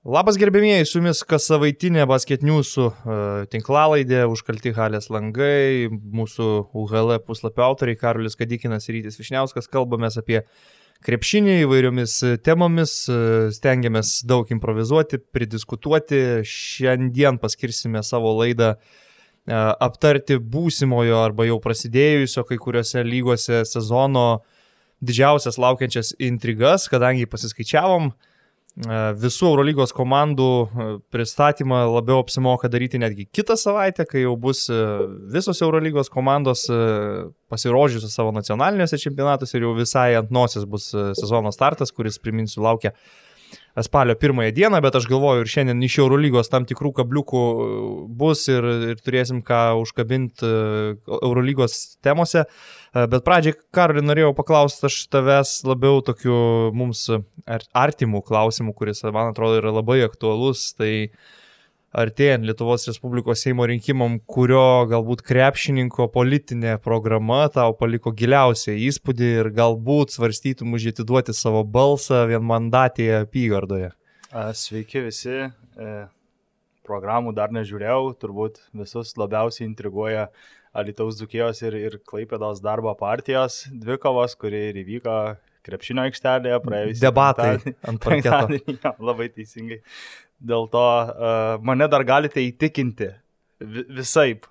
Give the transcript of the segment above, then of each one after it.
Labas gerbėmieji, su jumis kas savaitinė basketniusų uh, tinklalaidė, užkalti halės langai, mūsų UHL puslapio autoriai Karolis Kadikinas ir Rytis Višniauskas, kalbamės apie krepšinį įvairiomis temomis, uh, stengiamės daug improvizuoti, pridiskutuoti, šiandien paskirsime savo laidą uh, aptarti būsimojo arba jau prasidėjusio kai kuriuose lygose sezono didžiausias laukiančias intrigas, kadangi pasiskaičiavom, E, visų Eurolygos komandų e, pristatymą labiau apsimoka daryti netgi kitą savaitę, kai jau bus e, visos Eurolygos komandos pasirodžiusios savo nacionaliniuose čempionatuose ir jau visai ant nosis bus sezono startas, kuris, priminsiu, laukia spalio pirmąją dieną, bet aš galvoju ir šiandien iš Eurolygos tam tikrų kabliukų bus ir, ir turėsim ką užkabinti e, Eurolygos temose. E, bet pradžiai, Karolį, norėjau paklausti aš tavęs labiau tokių mums artimų klausimų, kuris, man atrodo, yra labai aktualus. Tai uh, artėjant Lietuvos Respublikos Seimo rinkimam, kurio galbūt krepšininko politinė programa tau paliko giliausią įspūdį ir galbūt svarstytum už atiduoti savo balsą vienmandatėje apygardoje. Sveiki visi, e, programų dar nežiūrėjau, turbūt visus labiausiai intriguoja Alitaus Dukijos ir, ir Klaipėdos darbo partijos dvikovos, kuri ir įvyko krepšinio aikštelėje praėjusią. Debatai ant parketo. Ja, labai teisingai. Dėl to uh, mane dar galite įtikinti visaip.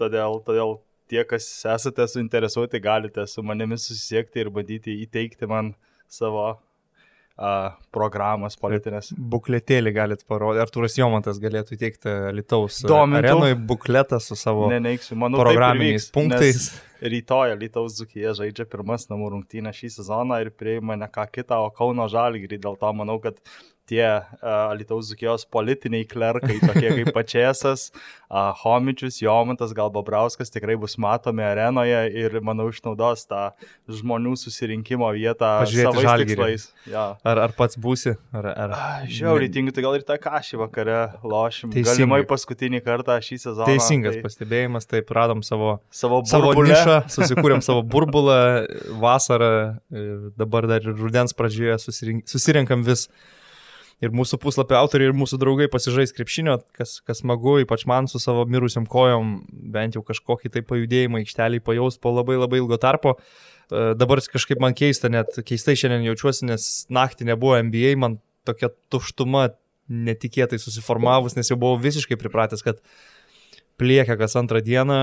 Todėl, todėl tie, kas esate suinteresuoti, galite su manimi susisiekti ir bandyti įteikti man savo uh, programos politinės. Bukletėlį galit parodyti. Arturas Jomantas galėtų įteikti Lietuvos arenoje bukletą su savo Neneiksiu, manau, programiniais vyks, punktais. Rytoj Lietuvos Zukija žaidžia pirmas namų rungtynę šį sezoną ir prieima ne ką kitą, o Kauno Žalgirį. Dėl to manau, kad tie uh, Alitaus Zukijos politiniai klerkai, tokie kaip Pačiasas, uh, Homičius, Jomantas, gal Bobrauskas tikrai bus matomi arenoje ir, manau, išnaudos tą žmonių susirinkimo vietą savais tikslais. Ja. Ar, ar pats būsi? Ar, ar... Žiauriai tingiu, tai gal ir tą kažį vakare lošim. Teisingai. Galimai paskutinį kartą šį sezoną. Teisingas tai... pastebėjimas, taip radom savo, savo, savo nišą, susikūrėm savo burbulą vasarą, dabar dar ir rudens pradžioje susirink, susirinkam vis ir mūsų puslapio autoriai, ir mūsų draugai pasižais krepšinio, kas, kas smagu, ypač man su savo mirusiam kojom, bent jau kažkokį tai pajudėjimą aikštelį pajaus po labai labai ilgo tarpo. E, dabar kažkaip man keista, net keistai šiandien jaučiuosi, nes naktį nebuvo NBA, man tokia tuštuma netikėtai susiformavus, nes jau buvau visiškai pripratęs, kad pliekia kas antrą dieną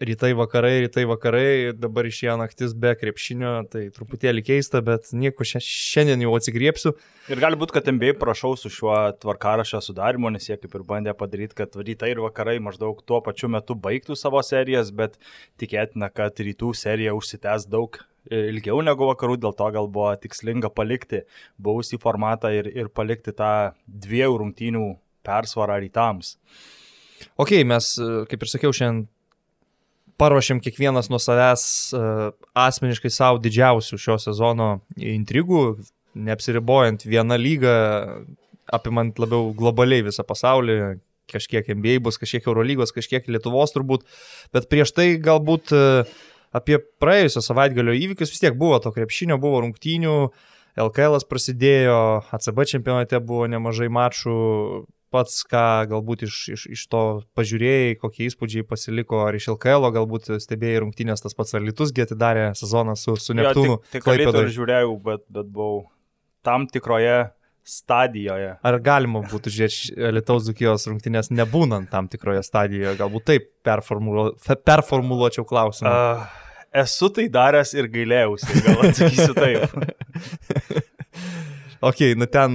rytai vakarai, rytai vakarai, dabar išėjo naktis be krepšinio, tai truputėlį keista, bet nieko šiandien jau atsigriepsiu. Ir gali būti, kad MBA prašau su šiuo tvarkarašio sudarimu, nes jie kaip ir bandė padaryti, kad rytai ir vakarai maždaug tuo pačiu metu baigtų savo serijas, bet tikėtina, kad rytų serija užsitęs daug ilgiau negu vakarų, dėl to gal buvo tikslinga palikti buvusį formatą ir, ir palikti tą dviejų rungtynių persvarą rytams. Ok, mes, kaip ir sakiau, šiandien paruošėm kiekvienas nuo savęs uh, asmeniškai savo didžiausių šio sezono intrigų, neapsiribojant vieną lygą, apimant labiau globaliai visą pasaulį, kažkiek NBA bus, kažkiek Eurolygos, kažkiek Lietuvos turbūt, bet prieš tai galbūt uh, apie praėjusio savaitgalio įvykius vis tiek buvo to krepšinio, buvo rungtynių, LKL prasidėjo, ACB čempionate buvo nemažai mačų, pats, ką galbūt iš, iš, iš to pažiūrėjai, kokie įspūdžiai pasiliko, ar iš LKL, galbūt stebėjai rungtynės tas pats Alitus atidarė sezoną su, su Neptūnu. Ja, tik tik Alitus žiūrėjau, bet, bet buvau tam tikroje stadijoje. Ar galima būtų žiūrėti Lietuvos Dukijos rungtynės nebūnant tam tikroje stadijoje? Galbūt taip performuluo, performuluočiau klausimą. Uh, esu tai daręs ir gailėjausi, gal atsakysiu taip. Ok, nu ten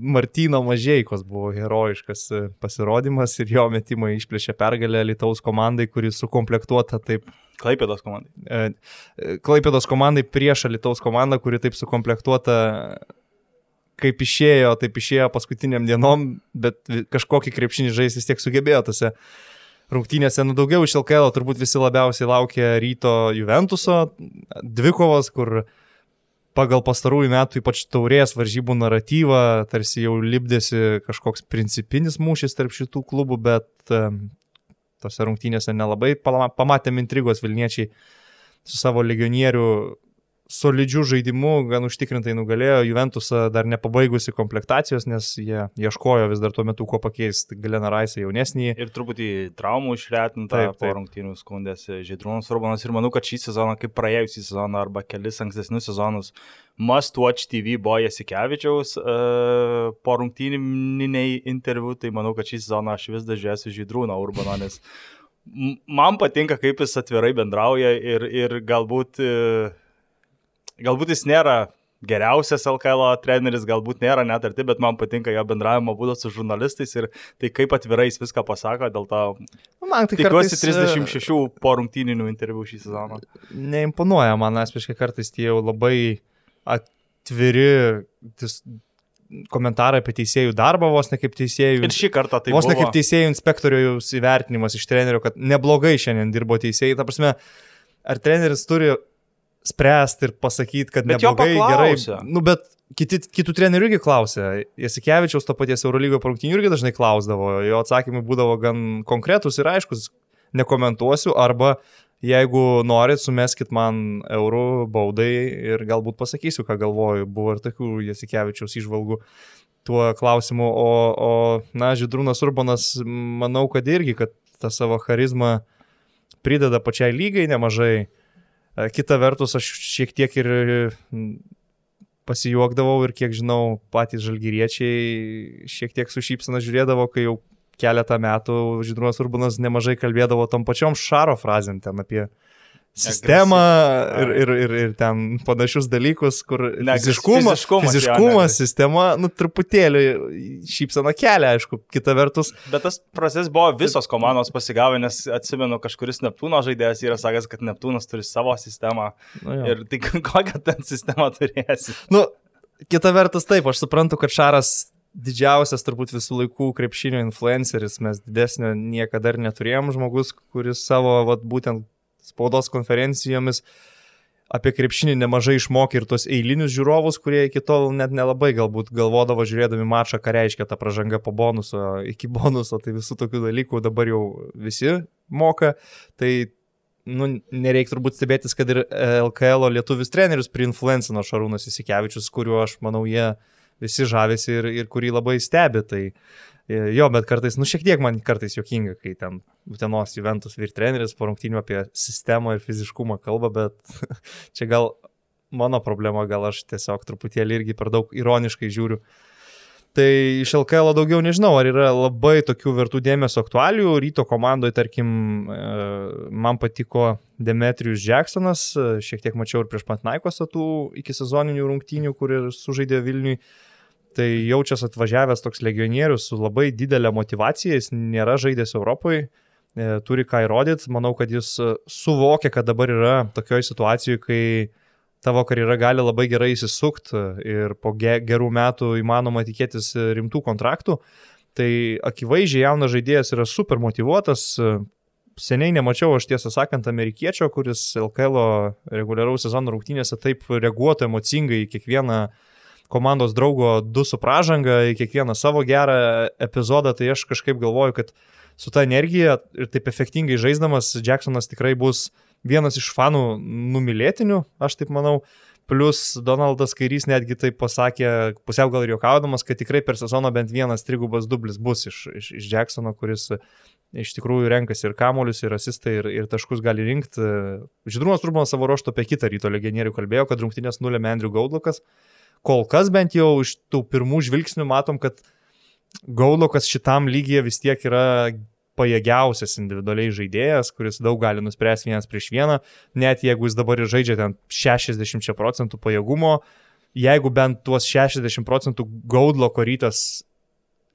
Martino Mažieikos buvo herojiškas e, pasirodymas ir jo metimai išplėšė pergalę Lietuvos komandai, kuri sukomplektuota taip. Klaipėdos komandai. E, e, Klaipėdos komandai prieš Lietuvos komandą, kuri taip sukomplektuota kaip išėjo, taip išėjo paskutiniam dienom, bet kažkokį krepšinį žais vis tiek sugebėjo tose rungtynėse, nu daugiau iš LKL turbūt visi labiausiai laukia ryto Juventuso dvikovos, kur uh, pagal pastarųjų metų ypač taurės varžybų naratyvą, tarsi jau libdėsi kažkoks principinis mūšis tarp šitų klubų, bet tose rungtynėse nelabai pamatėm intrigos Vilniečiai su savo legionierių solidžių žaidimų gan užtikrintai nugalėjo. Juventusą dar nepabaigusi komplektacijos, nes jie ieškojo vis dar tuo metu, ko pakeisti Gleną Raisą jaunesnį. Ir truputį traumų išretinta po rungtynių skundėsi Žydrūnas Urbanas ir manau, kad šį sezoną, kaip praėjusį sezoną arba kelis ankstesnius sezonus, Must Watch TV buvo Jasikevičiaus uh, po rungtyniniai interviu, tai manau, kad šį sezoną aš vis dažėsiu Žydrūną Urbaną, nes man patinka, kaip jis atvirai bendrauja ir, ir galbūt uh, galbūt jis nėra geriausias LKL treneris, galbūt nėra net arti, bet man patinka jo bendravimo būdas su žurnalistais ir tai kaip atvirai jis viską pasako, dėl to nu, man tai tikiuosi 36 e, po rungtyninių interviu šį sezoną. Neimponuoja man asmeniškai kartais tie jau labai atviri dis, komentarai apie teisėjų darbą, vos ne kaip teisėjų. Ir šį kartą tai vos ne kaip teisėjų inspektoriaus įvertinimas iš trenerio, kad neblogai šiandien dirbo teisėjai. Ta prasme, ar treneris turi spręsti ir pasakyti, kad bet neblogai, gerai. Nu, bet kiti, kitų trenerių irgi klausė. Jasikevičiaus to paties Eurolygo parungtinių irgi dažnai klausdavo. Jo atsakymai būdavo gan konkretus ir aiškus. Nekomentuosiu arba jeigu norit, sumeskit man eurų baudai ir galbūt pasakysiu, ką galvoju. Buvo ir tokių Jasikevičiaus išvalgų tuo klausimu. O, o na, Židrūnas Urbanas, manau, kad irgi, kad tą savo charizmą prideda pačiai lygai nemažai. Kita vertus, aš šiek tiek ir pasijuokdavau ir kiek žinau, patys žalgyriečiai šiek tiek su šypsena žiūrėdavo, kai jau keletą metų Žydrūnas Urbanas nemažai kalbėdavo tom pačiom šaro frazėm ten apie sistemą ir, ir, ir, ir ten panašius dalykus, kur ne, fiziškumas, fiziškumas, fiziškumas jo, sistema, nu, truputėlį šypsana kelia, aišku, kita vertus. Bet tas procesas buvo visos komandos pasigavę, nes atsimenu, kažkuris Neptūno žaidėjas yra sakęs, kad Neptūnas turi savo sistemą. Nu, jo. ir tai kokią ten sistemą turėsi. Nu, kita vertus, taip, aš suprantu, kad Šaras didžiausias turbūt visų laikų krepšinio influenceris, mes didesnio niekada ir neturėjom žmogus, kuris savo, vat, būtent spaudos konferencijomis apie krepšinį nemažai išmokė ir tos eilinius žiūrovus, kurie iki tol net nelabai galbūt galvodavo žiūrėdami mačą, ką reiškia ta pažanga po bonuso, iki bonuso, tai visų tokių dalykų dabar jau visi moka. Tai nu, nereikia turbūt stebėtis, kad ir LKL lietuvis trenerius priinfluencino Šarūnas Isikevičius, kuriuo aš manau jie visi žavisi ir, ir kurį labai stebi. Tai Jo, bet kartais, nu šiek tiek man kartais jokinga, kai ten Utenos Juventus vyr treneris po rungtynių apie sistemą ir fiziškumą kalba, bet čia gal mano problema, gal aš tiesiog truputėlį irgi per daug ironiškai žiūriu. Tai iš LKL daugiau nežinau, ar yra labai tokių vertų dėmesio aktualių. Ryto komandoje, tarkim, e, man patiko Demetrius Jacksonas, šiek tiek mačiau ir prieš Pantnaikos tų iki sezoninių rungtynių, kur ir sužaidė Vilniui tai jaučiasi atvažiavęs toks legionierius su labai didelė motivacija, jis nėra žaidęs Europoje, turi ką įrodyti, manau, kad jis e, suvokia, kad dabar yra tokioje situacijoje, kai tavo karjera gali labai gerai įsisukti ir po gerų metų įmanoma tikėtis rimtų kontraktų. Tai akivaizdžiai jaunas žaidėjas yra super motivuotas. Seniai nemačiau aš tiesą sakant amerikiečio, kuris LKL reguliaraus sezono rungtynėse taip reaguotų emocingai į kiekvieną uh, komandos draugo du su pražanga kiekvieną savo gerą epizodą, tai aš kažkaip galvoju, kad su ta energija ir taip efektingai žaisdamas Jacksonas tikrai bus vienas iš fanų numylėtinių, aš taip manau. Plus Donaldas Kairys netgi taip pasakė, pusiau gal ir juokaudamas, kad tikrai per sezoną bent vienas trigubas dublis bus iš, iš, iš Jacksono, kuris iš tikrųjų renkasi ir kamolius, ir asistai, ir, ir taškus gali rinkti. Žydrūnas Turbanas savo ruoštų apie kitą ryto legionierių kalbėjo, kad rungtynės nulėmė Andrew Gaudlukas. Uh, kol kas bent jau iš tų pirmų žvilgsnių matom, kad Gaulokas šitam lygyje vis tiek yra pajėgiausias individualiai žaidėjas, kuris daug gali nuspręsti vienas prieš vieną, net jeigu jis dabar ir žaidžia ten 60 procentų pajėgumo, jeigu bent tuos 60 procentų Gaudloko rytas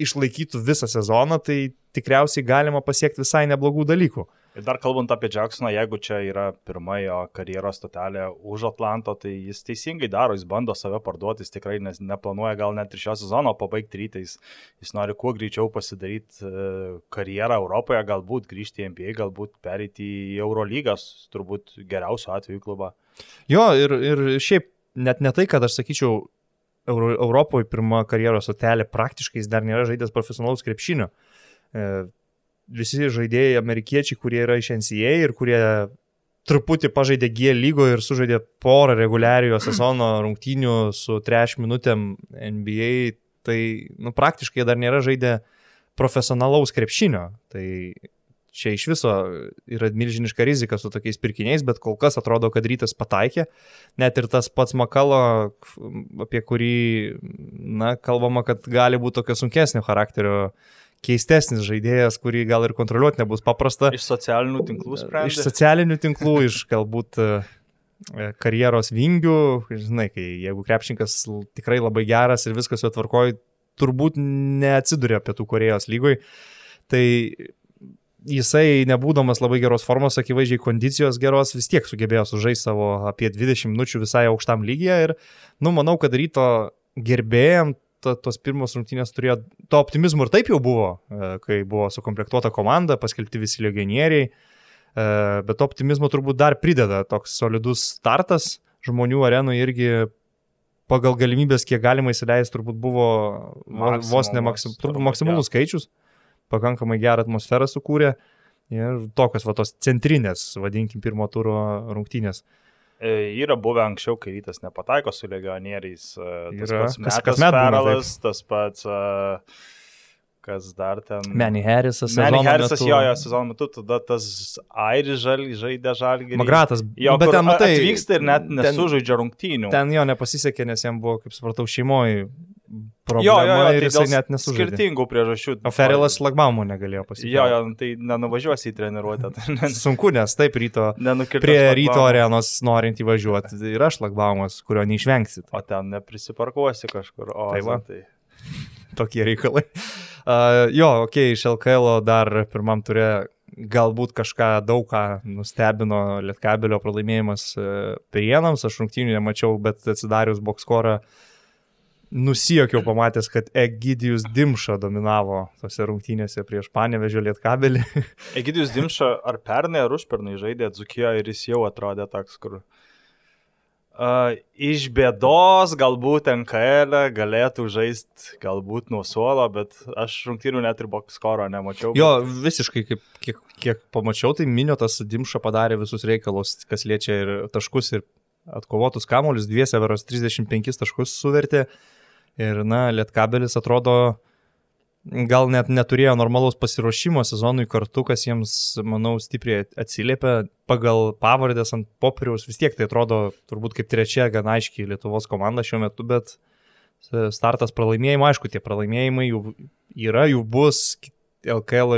išlaikytų visą sezoną, tai tikriausiai galima pasiekti visai neblogų dalykų. Ir dar kalbant apie Jacksoną, jeigu čia yra pirma jo karjeros stotelė už Atlanto, tai jis teisingai daro, jis bando save parduoti, jis tikrai nes, neplanuoja gal net ir šio sezono pabaigti rytais, jis nori kuo greičiau pasidaryti e, karjerą Europoje, galbūt grįžti į NBA, galbūt perėti į Eurolygas, turbūt geriausiu atveju klubą. Jo, ir, ir šiaip net ne tai, kad aš sakyčiau, Euro, Europoje pirma karjeros stotelė praktiškai jis dar nėra žaidęs profesionalaus krepšinio. Visi žaidėjai amerikiečiai, kurie yra iš NCA ir kurie truputį pažaidė G lygoje ir sužaidė porą reguliariojo sezono rungtynių su 3 minutėm NBA, tai nu, praktiškai dar nėra žaidę profesionalaus krepšinio. Tai čia iš viso yra milžiniška rizika su tokiais pirkiniais, bet kol kas atrodo, kad rytas pataikė. Net ir tas pats Makalo, apie kurį, na, kalbama, kad gali būti tokio sunkesnio charakterio keistesnis žaidėjas, kurį gal ir kontroliuoti nebus paprasta. Iš socialinių tinklų sprendžia. Iš socialinių tinklų, iš galbūt e, karjeros vingių, žinai, kai jeigu krepšininkas tikrai labai geras ir viskas jo tvarkoja, turbūt neatsiduria Pietų Korejos lygoj. Tai jisai, nebūdamas labai geros formos, akivaizdžiai kondicijos geros, vis tiek sugebėjo sužaisti savo apie 20 minučių visai aukštam lygiai ir, nu, manau, kad ryto gerbėjim to, tos pirmos rungtynės turėjo, to optimizmo ir taip jau buvo, e, kai buvo sukomplektuota komanda, paskelbti visi legionieriai, e, bet optimizmo turbūt dar prideda toks solidus startas. Žmonių arenų irgi pagal galimybės, kiek galima įsileisti, turbūt buvo Maksimumas, vos ne maksim, maksimalus skaičius, pakankamai gerą atmosferą sukūrė. Ir tokios va tos centrinės, vadinkim, pirmo turo rungtynės. Uh, yra buvę anksčiau, kai rytas nepataiko su legionieriais. E, tas yra. pats Metas kas met Peralas, tas pats... Uh, kas dar ten. Manny Harrisas. Manny Harrisas metu. jo, jo sezono metu, tada tas Airis žal, žaidė žalgį. Magratas. Jo, bet ten matai. Atvyksta ir net nesužaidžia rungtynių. Ten jo nepasisekė, nes jam buvo, kaip supratau, šeimoje problema jo, jo, jo, ir tai jisai net nesužaidė. Skirtingų priežasčių. O Ferilas Lagbaumų negalėjo pasiekti. Jo, jo, tai nenuvažiuosi į treniruotę. Sunku, nes taip ryto. Prie ryto arenos norint įvažiuoti. Ir aš Lagbaumas, kurio neišvengsi. O ten neprisiparkuosi kažkur. O, tai va. Tai... Tokie reikalai. Uh, jo, okei, okay, iš LKL dar pirmam turė galbūt kažką daug ką nustebino Lietkabelio pralaimėjimas uh, Prienams, aš rungtynių nemačiau, bet atsidarius bokskorą uh, nusijokiau pamatęs, kad Egidijus Dimša dominavo tose rungtynėse prieš Panevežio Lietkabelį. Egidijus Dimša ar pernai ar užpernai žaidė Dzukijo ir jis jau atrodė toks, kur uh, iš bėdos galbūt NKL e galėtų žaisti galbūt nuo suolo, bet aš rungtynių net ir bokskoro nemačiau. Jo, visiškai, kaip, kiek, kiek pamačiau, tai Miniotas Dimša padarė visus reikalus, kas liečia ir taškus, ir atkovotus kamolius, dviese veros 35 taškus suvertė. Uh, Ir, na, Lietkabelis atrodo, gal net neturėjo normalaus pasiruošimo sezonui kartu, kas jiems, manau, stipriai atsiliepia pagal pavardės ant popieriaus. Vis tiek tai atrodo turbūt kaip trečia gana aiškiai Lietuvos komanda šiuo metu, bet startas pralaimėjimai, aišku, tie pralaimėjimai jų yra, jų bus, LKL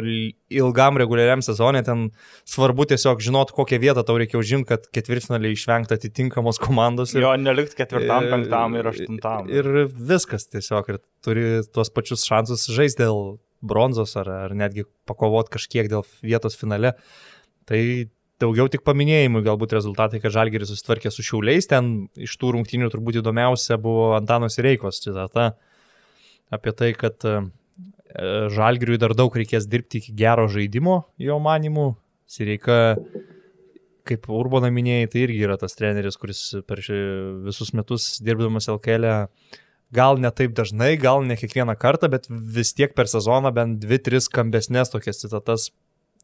ilgam reguliariam sezonė, ten svarbu tiesiog žinot, kokią vietą tau reikia užimti, kad ketvirtfinaliai išvengti atitinkamos komandos. Ir, jo, nelikti ketvirtam, penktam ir aštuntam. Ir viskas tiesiog, ir turi tuos pačius šansus žaisti dėl bronzos ar, ar netgi pakovoti kažkiek dėl vietos finale. Tai daugiau tik paminėjimui galbūt rezultatai, kad Žalgeris susitvarkė su šiauliais, ten iš tų rungtynių turbūt įdomiausia buvo Antanos Reikos citata apie tai, kad Žalgiriui dar daug reikės dirbti iki gero žaidimo, jo manimu. Sireika, kaip Urbana minėjai, tai irgi yra tas treneris, kuris per visus metus dirbdamas LKL e, gal ne taip dažnai, gal ne kiekvieną kartą, bet vis tiek per sezoną bent dvi, tris skambesnės tokias citatas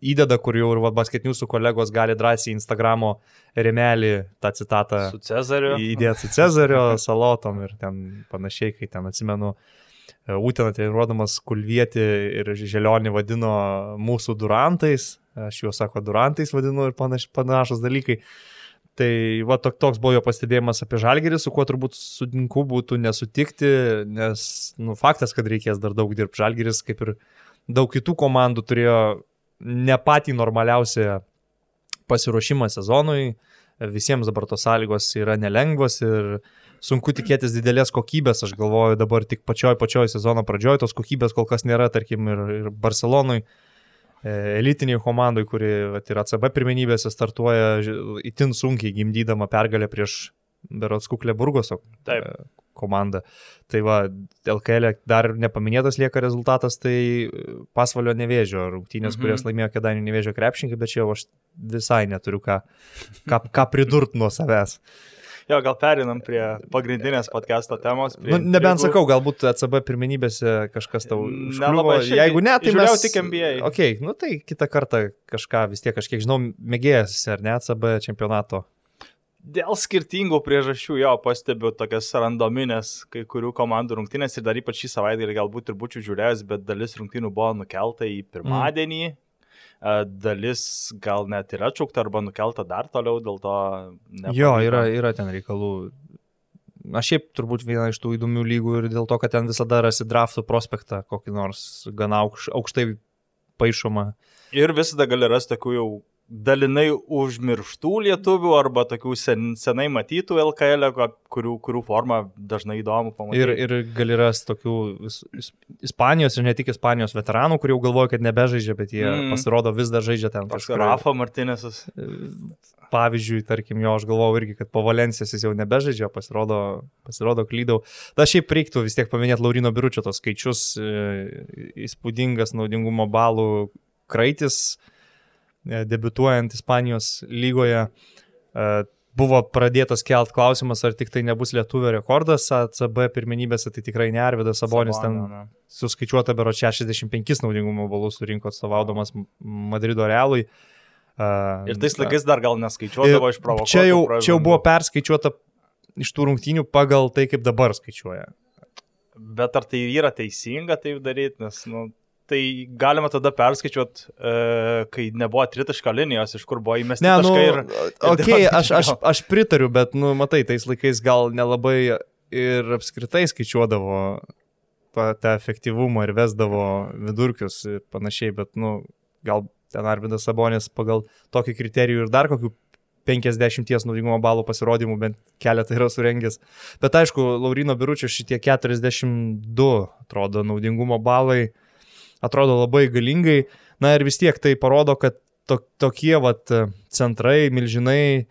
įdeda, kur jau ir basketinių kolegos gali drąsiai Instagramo remelį tą citatą. Su Cezariu. Įdėti su Cezario, salotom ir ten panašiai, kai ten atsimenu. Uh, Ūteną treniruodamas Kulvietį ir Želionį vadino mūsų durantais, aš juos sako durantais vadinu ir panaš, panašus dalykai. Tai va tok, toks buvo jo pastebėjimas apie žalgerį, su kuo turbūt sutinku būtų nesutikti, nes nu, faktas, kad reikės dar daug dirbti. Žalgeris, kaip ir daug kitų komandų, turėjo ne patį normaliausią pasiruošimą sezonui. Visiems dabar tos sąlygos yra nelengvos ir sunku tikėtis didelės kokybės, aš galvoju dabar tik pačioj pačioj sezono pradžioj, tos kokybės kol kas nėra, tarkim, ir, ir Barcelonui, e, elitiniai komandai, kuri vat, ir ACB pirmenybėse startuoja itin sunkiai gimdydama pergalę prieš Berots Kuklė Burgoso Taip. E, komandą. Tai va, LKL e dar nepaminėtas lieka rezultatas, tai pasvalio nevėžio rungtynės, mhm. kurias laimėjo Kedanį nevėžio krepšininkai, bet čia jau aš visai neturiu ką, ką, ką pridurti nuo savęs. Jo, gal perinam prie pagrindinės podcast'o temos. Nu, nebent jeigu... sakau, galbūt ECB pirmenybėse kažkas tau. Nelabai. Jeigu ne, tai mes... tik NBA. Ok, nu tai kitą kartą kažką vis tiek, kažkiek žinau, mėgėjas, ar ne ECB čempionato. Dėl skirtingų priežasčių jo pastebiu tokias randominės kai kurių komandų rungtynės ir dar ypač šį savaitgalį galbūt ir būčiau žiūrėjęs, bet dalis rungtynių buvo nukelta į pirmadienį, mm. dalis gal net yra atšaukta arba nukelta dar toliau, dėl to... Nepavyko. Jo, yra, yra ten reikalų. Aš šiaip turbūt viena iš tų įdomių lygų ir dėl to, kad ten visada rasi draftų prospektą, kokį nors gana aukš, aukštai paaišomą. Ir visada gali rasti tokių jau dalinai užmirštų lietuvių arba tokių sen, senai matytų LKL, kurių, kurių formą dažnai įdomu pamatyti. Ir, ir gali rasti tokių Ispanijos ir ne tik Ispanijos veteranų, kurie jau galvoja, kad nebežaidžia, bet jie mm. pasirodo vis dar žaidžia ten. Kažkur Rafa Martinėsas. Pavyzdžiui, tarkim, jo, aš galvojau irgi, kad po Valencijos jis jau nebežaidžia, pasirodo, pasirodo klydau. Da šiaip reiktų vis tiek paminėti Laurino Biručio tos skaičius, e, įspūdingas naudingumo balų kraitis, E, debituojant Ispanijos lygoje. E, buvo pradėtas kelt klausimas, ar tik tai nebus lietuvio rekordas ACB pirmenybėse, tai tikrai ne Arvidas Sabonis ten ne. suskaičiuota bero 65 naudingumo balų surinko atstovaudamas Madrido Realui. Uh, ir tais laikais dar gal neskaičiuodavo iš provokacijų. Čia, jau, čia jau buvo perskaičiuota iš tų rungtynių pagal tai, kaip dabar skaičiuoja. Bet ar tai yra teisinga taip daryti, nes, nu, tai galima tada perskaičiuot, e, kai nebuvo tritaško linijos, iš kur buvo įmesti ne, nu, ir... Okay, aš, aš, aš pritariu, bet, nu, matai, tais laikais gal nelabai ir apskritai skaičiuodavo tą, tą efektyvumą ir vesdavo vidurkius ir panašiai, bet, nu, gal ten Arvidas Sabonis pagal tokį kriterijų ir dar kokių 50 naudingumo balų pasirodymų bent keletą yra surengęs. Bet aišku, Laurino Biručio šitie 42 atrodo naudingumo balai atrodo labai galingai. Na ir vis tiek tai parodo, kad to, tokie vat, centrai, milžinai,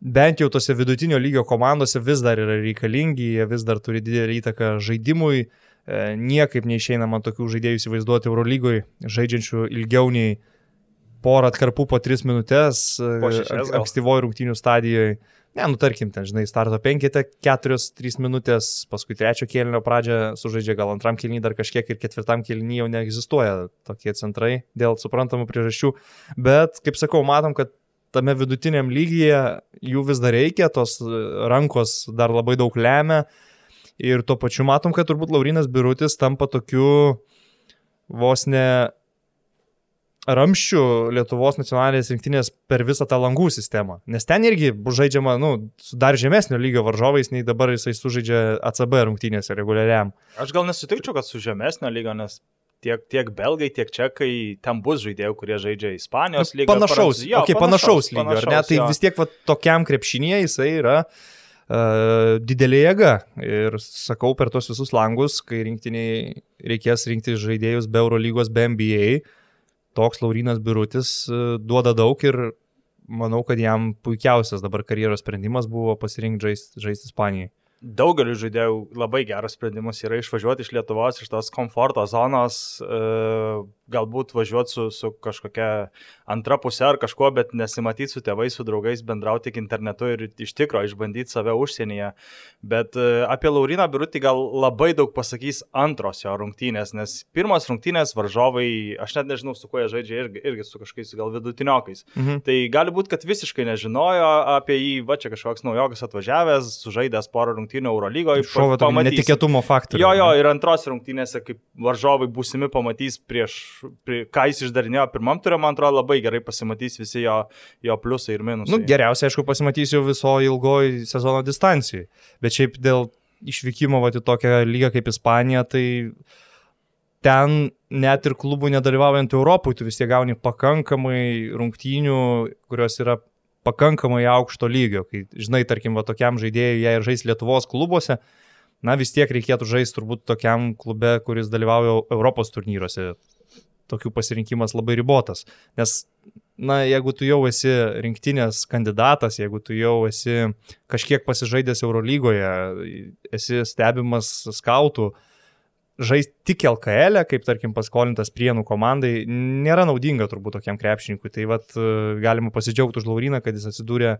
bent jau tose vidutinio lygio komandose vis dar yra reikalingi, jie vis dar turi didelį įtaką žaidimui. E, niekaip neišeina man tokių žaidėjų įsivaizduoti Eurolygoje, žaidžiančių ilgiau nei porą atkarpų po tris minutės, ankstyvojo rungtynių stadijoje. Ne, nu tarkim, ten, žinai, starto penkite, keturios, trys minutės, paskui trečio kėlinio pradžią sužaidžia, gal antram kėlinį dar kažkiek ir ketvirtam kėlinį jau neegzistuoja tokie centrai dėl suprantamų priežasčių. Bet, kaip sakau, matom, kad tame vidutiniam lygyje jų vis dar reikia, tos rankos dar labai daug lemia. Ir tuo pačiu matom, kad turbūt Laurinas Birutis tampa tokiu vos ne ramščių Lietuvos nacionalinės rinktinės per visą tą langų sistemą. Nes ten irgi bus žaidžiama, nu, su dar žemesnio lygio varžovais, nei dabar jisai sužaidžia ACB rungtynėse reguliariam. Aš gal nesutikčiau, kad su žemesnio lygio, nes tiek, tiek belgai, tiek čekai, ten bus žaidėjų, kurie žaidžia Ispanijos lygio. Panašaus, jo, okay, panašaus, panašaus lygio, panašaus, ar ne? Tai jo. vis tiek va, tokiam krepšinėje jisai yra uh, didelė jėga. Ir sakau, per tos visus langus, kai rinktiniai reikės rinkti žaidėjus be Eurolygos, be NBA, uh, toks Laurinas Birutis e, duoda daug ir manau, kad jam puikiausias dabar karjeros sprendimas buvo pasirinkti žaisti žaist Ispanijai daugeliu žaidėjų labai geras sprendimas yra išvažiuoti iš Lietuvos, iš tos komforto zonos, e, galbūt važiuoti su, su kažkokia antra pusė ar kažkuo, bet nesimatyti su tėvais, su draugais, bendrauti tik internetu ir iš tikro išbandyti save užsienyje. Bet e, apie Lauriną Birutį gal labai daug pasakys antros jo rungtynės, nes pirmos rungtynės varžovai, aš net nežinau, su kuo jie žaidžia, irgi, irgi su kažkokiais gal vidutiniokais. Mhm. Tai gali būti, kad visiškai nežinojo apie jį, va čia kažkoks naujokas atvažiavęs, sužaidęs porą rungtynių rungtynių Eurolygoje. Šovė tokį netikėtumo faktorių. Jo, jo, ir antros rungtynėse, kaip varžovai būsimi pamatys prieš, prie, ką jis išdarinėjo pirmam turė, man atrodo, labai gerai pasimatys visi jo, jo pliusai ir minusai. Nu, geriausiai, aišku, pasimatys jau viso ilgoji sezono distancijai. Bet šiaip dėl išvykimo va, į tokią lygą kaip Ispanija, tai ten net ir klubų nedalyvaujant Europoje, tu vis tiek gauni pakankamai rungtynių, kurios yra pakankamai aukšto lygio, kai, žinai, tarkim, va, tokiam žaidėjui, jei ir žais Lietuvos klubuose, na vis tiek reikėtų žaisti turbūt tokiam klube, kuris dalyvauja Europos turnyruose. Tokių pasirinkimas labai ribotas. Nes, na, jeigu tu jau esi rinktinės kandidatas, jeigu tu jau esi kažkiek pasižaidęs Eurolygoje, esi stebimas skautų, uh, žaisti tik LKL, e, kaip tarkim paskolintas prienų komandai, nėra naudinga turbūt tokiam krepšininkui. Tai vad galima pasidžiaugti už Lauriną, kad jis atsidūrė e,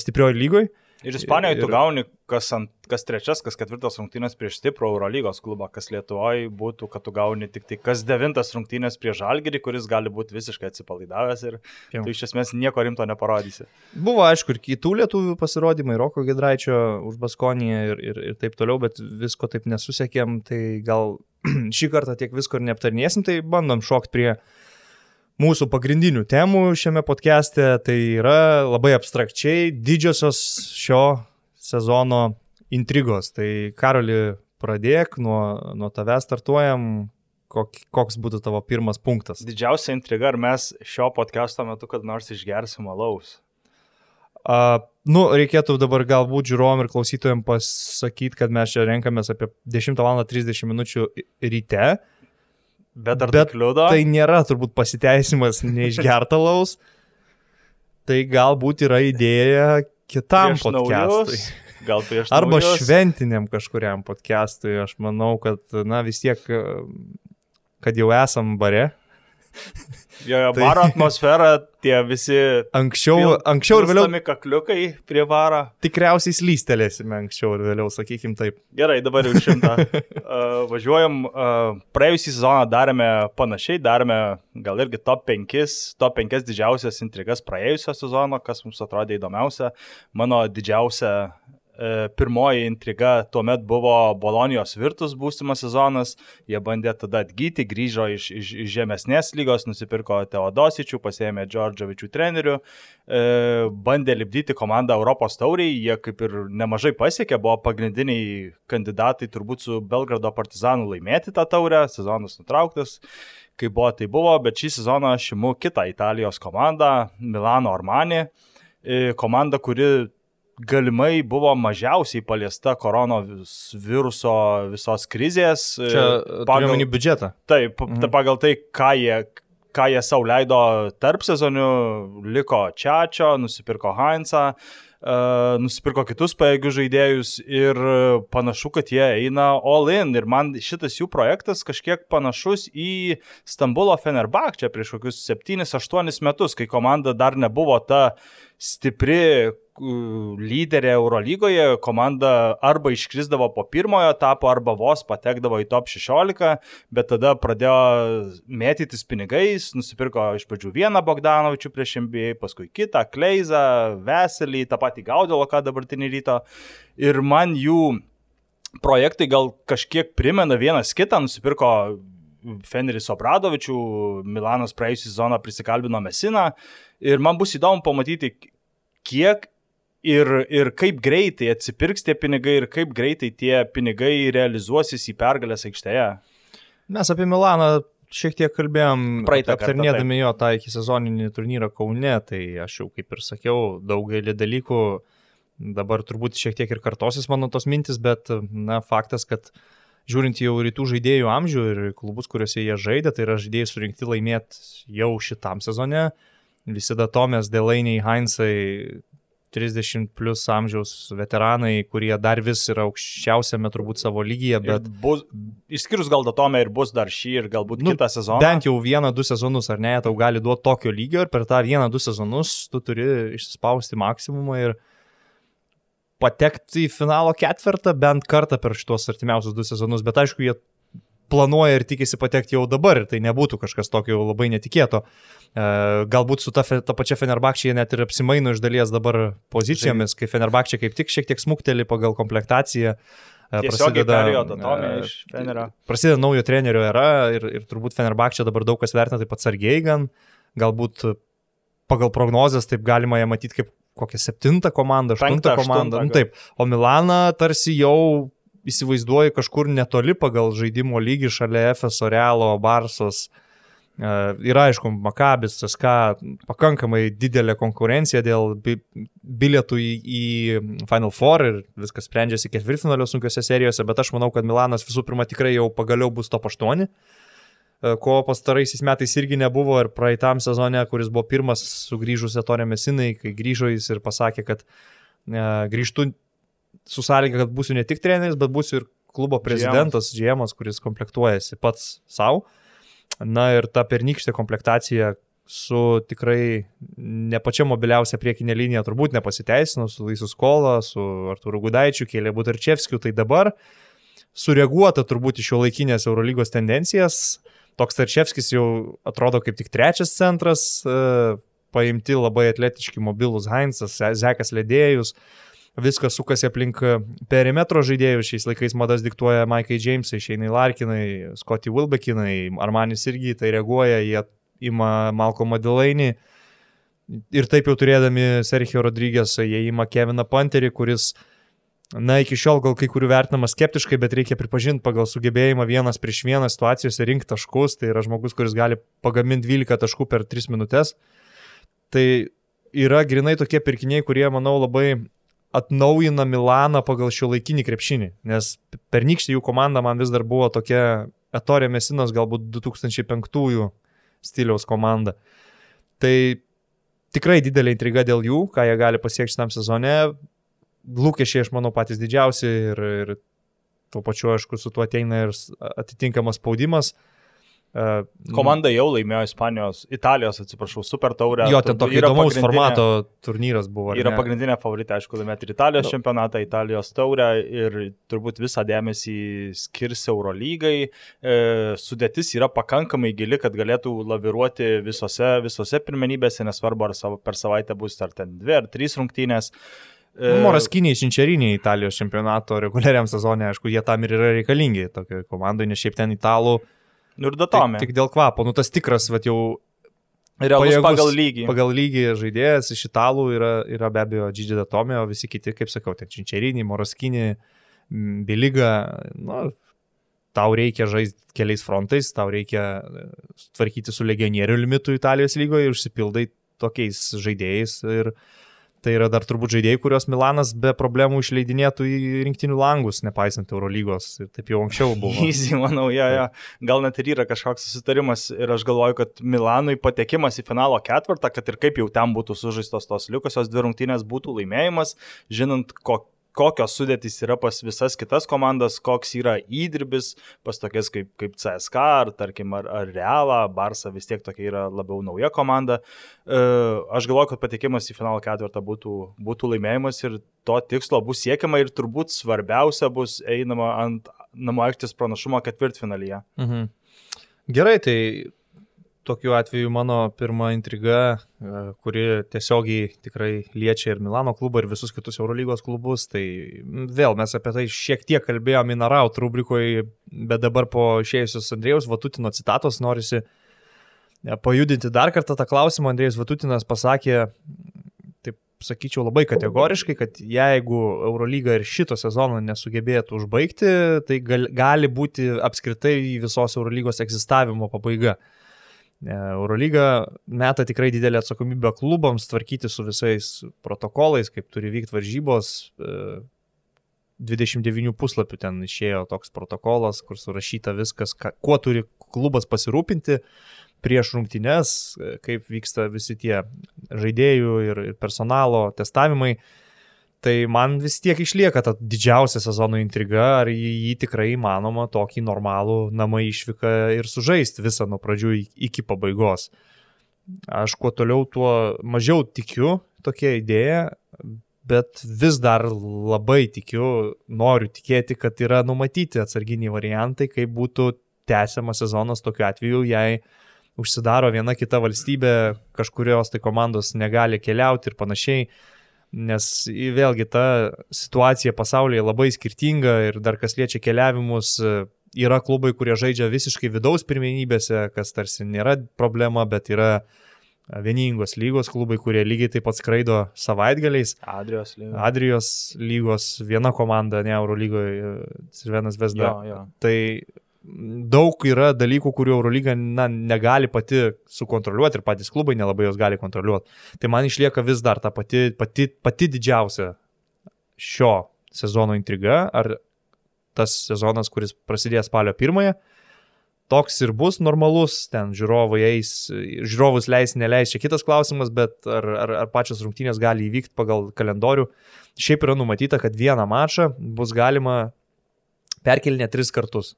stiprioji lygoje Ir Ispanijoje ir... tu gauni kas, ant, kas trečias, kas ketvirtas rungtynės prieš stiprų Eurolygos klubą, kas Lietuvoje būtų, kad tu gauni tik tai kas devintas rungtynės prieš Žalgirį, kuris gali būti visiškai atsipalaidavęs ir Jau. tu iš esmės nieko rimto neparodysi. Buvo aišku ir kitų lietuvių pasirodymai, Roko Gedraičio už Baskoniją ir, ir, ir taip toliau, bet visko taip nesusiekėm, tai gal šį kartą tiek visko ir neaptarnėsim, tai bandom šokti prie mūsų pagrindinių temų šiame podcast'e, tai yra labai abstrakčiai didžiosios šio sezono intrigos. Tai Karoli, pradėk, nuo, nuo tavęs startuojam, kok, koks būtų tavo pirmas punktas. Didžiausia intriga, ar mes šio podcast'o metu kad nors išgersim alaus? Uh, nu, reikėtų dabar galbūt žiūrovom ir klausytojams pasakyti, kad mes čia renkamės apie 10 val. 30 min. ryte. Bet ar Bet tai kliudo? Tai nėra turbūt pasiteisimas neišgerta laus. tai galbūt yra idėja kitam prieš podcastui. Naujus, gal prieš Arba naujus. šventiniam kažkuriam podcastui. Aš manau, kad, na vis tiek, kad jau esam bare. Jo, jo, tai... baro atmosfera, tie visi. Anksčiau, pil, anksčiau ir vėliau. kakliukai prie baro. Tikriausiai slystelėsime anksčiau ir vėliau, sakykim taip. Gerai, dabar jau šimtą. uh, važiuojam, uh, praėjusį sezoną darėme panašiai, darėme gal irgi top 5, top 5 didžiausias intrigas praėjusio sezono, kas mums atrodė įdomiausia. Mano didžiausia pirmoji intriga tuomet buvo Bolonijos virtus būsimas sezonas, jie bandė tada atgyti, grįžo iš, iš, iš žemesnės lygos, nusipirko Teodosičių, pasėmė Džordžovičių trenerių, e, bandė lipdyti komandą Europos tauriai, jie kaip ir nemažai pasiekė, buvo pagrindiniai kandidatai turbūt su Belgrado partizanu laimėti tą taurę, sezonas nutrauktas kai buvo, tai buvo, bet šį sezoną aš imu kitą Italijos komandą, Milano Armani, e, komanda, kuri galimai buvo mažiausiai paliesta koronaviruso visos krizės. Čia pagal minį biudžetą. Taip, mhm. pagal tai, ką jie, ką jie savo leido tarp sezonių, liko Čiačio, nusipirko Heinzą. Uh, nusipirko kitus pajėgius žaidėjus ir panašu, kad jie eina all in. Ir man šitas jų projektas kažkiek panašus į Stambulo Fenerbak čia prieš kokius 7-8 metus, kai komanda dar nebuvo ta stipri, lyderė Eurolygoje, komanda arba iškrisdavo po pirmojo etapo, arba vos patekdavo į top 16, bet tada pradėjo mėtytis pinigais, nusipirko iš pradžių vieną Bogdanovičių prieš MBA, paskui kitą, Kleizą, Veselį, tą patį Gaudėlo, ką dabartinį ryto. Ir man jų projektai gal kažkiek primena vienas kitą, nusipirko Feneris Obradovičių, Milanas praėjusią sezoną prisikalbino Mesiną ir man bus įdomu pamatyti, kiek ir, ir kaip greitai atsipirks tie pinigai ir kaip greitai tie pinigai realizuosis į pergalės aikštėje. Mes apie Milaną šiek tiek kalbėjom, praeitą aptarnėdami jo tą iki sezoninį turnyrą Kaune, tai aš jau kaip ir sakiau, daugelį dalykų dabar turbūt šiek tiek ir kartosis mano tos mintis, bet na, faktas, kad žiūrint jau rytų žaidėjų amžių ir klubus, kuriuose jie žaidė, tai yra žaidėjai surinkti laimėti jau šitam sezone. Visi datomės, Delainiai, Heinzai, 30 plus amžiaus veteranai, kurie dar vis yra aukščiausiame turbūt savo lygyje, bet... Bus, išskyrus gal datomę ir bus dar šį ir galbūt nu, kitą sezoną. Bent jau vieną, du sezonus ar ne, tau gali duoti tokio lygio ir per tą vieną, du sezonus tu turi išspausti maksimumą ir patekti į finalo ketvirtą bent kartą per šitos artimiausius du sezonus, bet aišku, jie planuoja ir tikisi patekti jau dabar ir tai nebūtų kažkas tokio labai netikėto. E, galbūt su ta, ta pačia Fenerbakčia net ir apsimaino iš dalies dabar pozicijomis, kai Fenerbakčia kaip tik šiek tiek smukteli pagal komplektaciją. E, prasideda, e, prasideda naujo trenerio era ir, ir turbūt Fenerbakčia dabar daug kas vertina taip pat sargiai gan. Galbūt pagal prognozes taip galima ją matyti kaip kokią septintą komandą, aštuntą komandą. Nu, taip. O Milaną tarsi jau įsivaizduoju kažkur netoli pagal žaidimo lygį šalia FSO Realo, Barsos. E, yra aišku, Makabis, SK, pakankamai didelė konkurencija dėl bilietų į, į Final Four ir viskas sprendžiasi ketvirtfinalio sunkiose serijose, bet aš manau, kad Milanas visų pirma tikrai jau pagaliau bus top 8 e, ko pastaraisiais metais irgi nebuvo ir praeitam sezone, kuris buvo pirmas sugrįžus Etorė Mesinai, kai grįžo jis ir pasakė, kad e, grįžtų su sąlyga, kad būsiu ne tik treneris, bet būsiu ir klubo prezidentas, Žiemas, kuris komplektuojasi pats savo. Na ir ta pernykštė komplektacija su tikrai ne pačia mobiliausia priekinė linija turbūt nepasiteisino, su Laisus Kola, su Arturu Gudaičiu, Kėlė Butarčevskiu, tai dabar sureaguota turbūt iš šio laikinės Eurolygos tendencijas. Toks Tarčevskis jau atrodo kaip tik trečias centras, e, paimti labai atletiški mobilus Heinzas, Zekas Ledėjus, viskas sukasi aplink perimetro žaidėjus, šiais laikais madas diktuoja Maikai Jamesai, Šeinai Larkinai, Scotty Wilbekinai, Armanis irgi tai reaguoja, jie ima Malcolmą Delainį. Ir taip jau turėdami Sergio Rodrygės, jie ima Keviną Panterį, kuris, na, iki šiol gal kai kurių vertinamas skeptiškai, bet reikia pripažinti pagal sugebėjimą vienas prieš vieną situacijose rinkti taškus, tai yra žmogus, kuris gali pagaminti 12 taškų per 3 minutės. Tai yra grinai tokie pirkiniai, kurie, manau, labai atnaujina Milaną pagal šio laikinį krepšinį, nes pernykštė jų komanda man vis dar buvo tokia Etorė Mesinos galbūt 2005 stiliaus komanda. Tai tikrai didelė intriga dėl jų, ką jie gali pasiekti šitam sezone. Lūkesčiai, aš manau, patys didžiausi ir, ir tuo pačiu, aišku, su tuo ateina ir atitinkamas spaudimas. Uh, Komanda jau laimėjo Ispanijos, Italijos, atsiprašau, super taurę. Jo, ten tokio įdomaus formato turnyras buvo. Yra pagrindinė favoritė, aišku, laimėti ir Italijos no. čempionatą, Italijos taurę ir turbūt visą dėmesį skirs Eurolygai. E, sudėtis yra pakankamai gili, kad galėtų laviruoti visose, visose pirmenybėse, nesvarbu, ar savo, per savaitę bus ar ten dvi ar trys rungtynės. E, Moraskiniai, Šinčeriniai Italijos čempionato reguliariam sezonė, aišku, jie tam ir yra reikalingi tokiai komandai, nes šiaip ten italų Nu ir datome. Tik, tik dėl kvapo, nu tas tikras, va jau Realus pajėgus, pagal lygį. Pagal lygį žaidėjas iš italų yra, yra be abejo Gigi Datomė, o visi kiti, kaip sakau, ten Činčerinį, Moroskinį, Biliga, nu, tau reikia žaisti keliais frontais, tau reikia e, tvarkyti su legionierių limitu Italijos lygoje ir užsipildai tokiais žaidėjais ir uh, Tai yra dar turbūt žaidėjai, kuriuos Milanas be problemų išleidinėtų į rinktinių langus, nepaisant Eurolygos. Ir taip jau anksčiau buvo. Easy, manau, ja, ja. Gal net ir yra kažkoks susitarimas ir aš galvoju, kad Milanui patekimas į finalo ketvirtą, kad ir kaip jau ten būtų sužaistos tos likusios dvi rungtynės, būtų laimėjimas, žinant, kokia kokios sudėtys yra pas visas kitas komandas, koks yra įdirbis pas tokias kaip, kaip CSK ar tarkim ar, ar Realą, Barça vis tiek tokia yra labiau nauja komanda. E, aš galvoju, kad patikimas į finalą ketvirtą būtų, būtų laimėjimas ir to tikslo bus siekiama ir turbūt svarbiausia bus einama ant namų aikštės pranašumo ketvirtfinalyje. Mhm. Gerai, tai tokiu atveju mano pirma intriga, e, kuri tiesiogiai tikrai liečia ir Milano klubą, ir visus kitus Eurolygos klubus, tai vėl mes apie tai šiek tiek kalbėjome Minaraut rubrikoje, bet dabar po išėjusios Andrėjus Vatutino citatos norisi e, pajudinti dar kartą tą klausimą. Andrėjus Vatutinas pasakė, taip sakyčiau labai kategoriškai, kad jeigu Eurolyga ir šito sezono nesugebėtų užbaigti, tai gal, gali būti apskritai visos Eurolygos egzistavimo pabaiga. E, Eurolyga meta tikrai didelę atsakomybę klubams tvarkyti su visais protokolais, kaip turi vykti varžybos. 29 e, puslapių ten išėjo toks protokolas, kur surašyta viskas, kuo turi klubas pasirūpinti prieš rungtynes, e, kaip vyksta visi tie žaidėjų ir personalo testavimai. Uh, Tai man vis tiek išlieka ta didžiausia sezono intriga, ar jį, tikrai įmanoma tokį normalų namą išvyką ir sužaisti visą nuo pradžių iki pabaigos. Aš kuo toliau, tuo mažiau tikiu tokia idėja, bet vis dar labai tikiu, noriu tikėti, kad yra numatyti atsarginiai variantai, kaip būtų tęsiamas sezonas tokiu atveju, jei užsidaro viena kita valstybė, kažkurios tai komandos negali keliauti ir panašiai nes vėlgi ta situacija pasaulyje labai skirtinga ir dar kas liečia keliavimus, yra klubai, kurie žaidžia visiškai vidaus pirmenybėse, kas tarsi nėra problema, bet yra vieningos lygos klubai, kurie lygiai taip pat skraido savaitgaliais. Adrijos lygos. Adrijos lygos viena komanda, ne Euro lygoje, Sirvenas Vesda. Jo, jo. Tai daug yra dalykų, kurių Eurolyga na, negali pati sukontroliuoti ir patys klubai nelabai jos gali kontroliuoti. Tai man išlieka vis dar ta pati, pati, pati didžiausia šio sezono intriga, ar tas sezonas, kuris prasidės spalio pirmąją, toks ir bus normalus, ten žiūrovai eis, žiūrovus leis, neleis, čia kitas klausimas, bet ar, ar, ar pačios rungtynės gali įvykti pagal kalendorių. Šiaip yra numatyta, kad vieną mačą bus galima perkelinę tris kartus.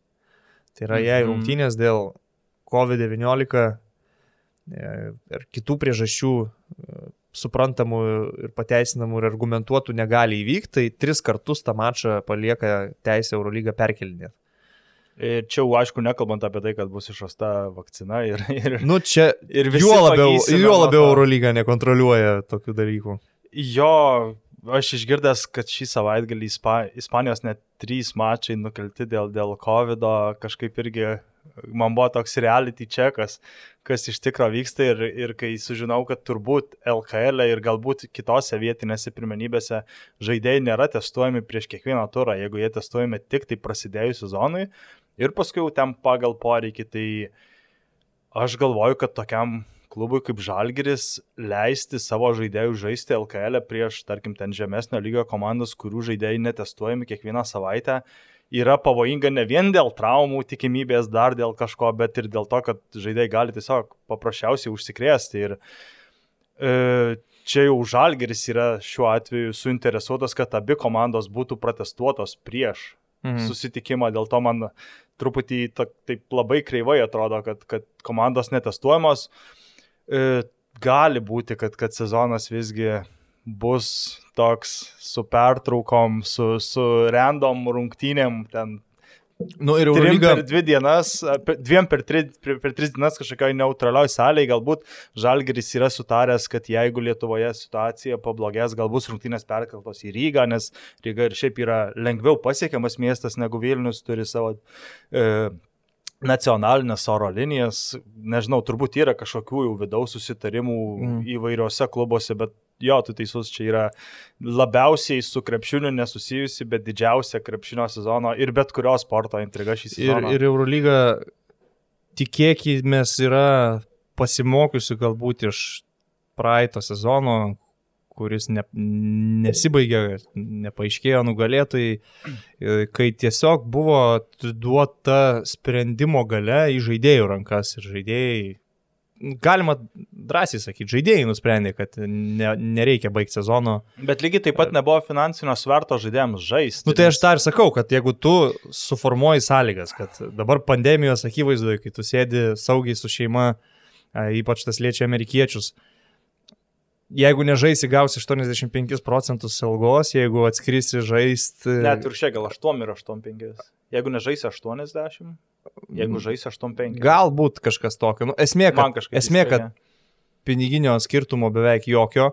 Tai yra, jei mhm. rungtynės dėl COVID-19 ir kitų priežasčių suprantamų ir pateisinamų ir argumentuotų negali įvykti, tai tris kartus tą mačą palieka teisė Eurolygą perkelinėti. Ir čia, aišku, nekalbant apie tai, kad bus išrasta vakcina ir... ir nu, čia ir juo labiau, juo labiau Eurolyga nekontroliuoja tokių dalykų. Jo, aš išgirdęs, kad šį savaitgalį Ispa, Ispanijos net trys mačai nukelti dėl, dėl COVID, kažkaip irgi man buvo toks reality čekas, kas iš tikrųjų vyksta ir, ir kai sužinau, kad turbūt LKL e ir galbūt kitose vietinėse pirmenybėse žaidėjai nėra testuojami prieš kiekvieną turą, jeigu jie testuojami tik tai prasidėjus sezonui. Ir paskui jau ten pagal poreikį, tai aš galvoju, kad tokiam klubui kaip Žalgiris leisti savo žaidėjų žaisti LKL e prieš, tarkim, ten žemesnio lygio komandas, kurių žaidėjai netestuojami kiekvieną savaitę, yra pavojinga ne vien dėl traumų tikimybės, dar dėl kažko, bet ir dėl to, kad žaidėjai gali tiesiog paprasčiausiai užsikrėsti. Ir e, čia jau Žalgeris yra šiuo atveju suinteresuotas, kad abi komandos būtų protestuotos prieš mhm. susitikimą, dėl to man truputį ta, taip labai kreivai atrodo, kad, kad komandos netestuojamos. E, gali būti, kad, kad sezonas visgi bus toks su pertraukom, su, su random rungtynėm, ten Nu, ir Eurolyga. Per dvi dienas, dviem per, tri, per, per tris dienas kažkokioj neutralioj salėje, galbūt Žalgeris yra sutaręs, kad jeigu Lietuvoje situacija pablogės, galbūt rungtynės perkeltos į Rygą, nes Ryga ir šiaip yra lengviau pasiekiamas miestas negu Vilnius, turi savo e, nacionalinės oro linijas, nežinau, turbūt yra kažkokių jau vidaus susitarimų mm. įvairiuose klubuose, bet jo, tu teisus, čia yra labiausiai su krepšiniu nesusijusi, bet didžiausia krepšinio sezono ir bet kurio sporto intriga šį sezoną. Ir, ir Eurolyga, tikėkime, yra pasimokiusi galbūt iš praeito sezono, kuris ne, nesibaigė, nepaaiškėjo nugalėtojai, e, kai tiesiog buvo duota sprendimo gale į žaidėjų rankas ir žaidėjai, galima drąsiai sakyti, žaidėjai nusprendė, kad ne, nereikia baigti sezono. Bet lygiai taip pat nebuvo finansinio sverto žaidėjams žaisti. Nu tai aš ir sakau, kad jeigu tu suformuoji sąlygas, kad dabar pandemijos akivaizdoje, kai tu sėdi saugiai su šeima, ypač tas liečia amerikiečius, uh, jeigu nežaisi, gausi 85 procentus algos, jeigu atskrisi žaisti. Net ir šiek gal 8 ir 85. Jeigu nežaisi 80, jeigu mm. žaisi 85. Galbūt kažkas tokio. Nu, esmė, kad, esmė, kad piniginio skirtumo beveik jokio.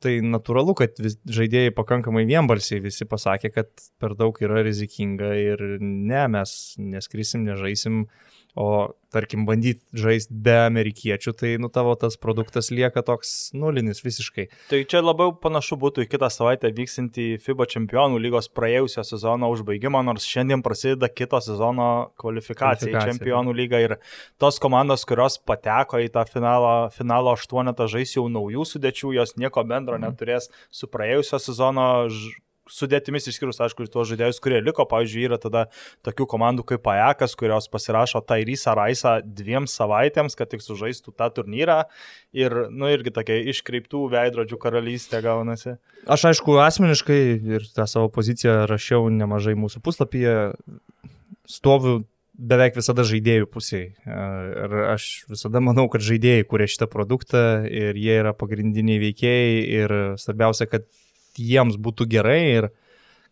Tai natūralu, kad vis, žaidėjai pakankamai vienbalsiai visi pasakė, kad per daug yra rizikinga ir ne, mes neskrisim, nežaisim. Uh, O tarkim, bandyti žaisti be amerikiečių, tai nu tavo tas produktas lieka toks nulinis visiškai. Tai čia labiau panašu būtų į kitą savaitę vyksinti FIBA čempionų lygos praėjusio sezono užbaigimą, nors šiandien prasideda kito sezono kvalifikacija į čempionų lygą ir tos komandos, kurios pateko į tą finalo, finalo aštuonetą žais jau naujų sudėčių, jos nieko bendro mhm. neturės su praėjusio sezono sudėtimis išskyrus, aišku, tuos žaidėjus, kurie liko, pavyzdžiui, yra tada tokių komandų kaip Pajakas, kurios pasirašo Tairysą Raisą dviem savaitėms, kad tik sužaistų tą turnyrą ir, nu, irgi tokia iškreiptų veidrodžių karalystė gaunasi. Aš, aišku, asmeniškai ir tą savo poziciją rašiau nemažai mūsų puslapyje, stoviu beveik visada žaidėjų pusėje. Ir aš visada manau, kad žaidėjai kuria šitą produktą ir jie yra pagrindiniai veikėjai ir svarbiausia, kad jiems būtų gerai ir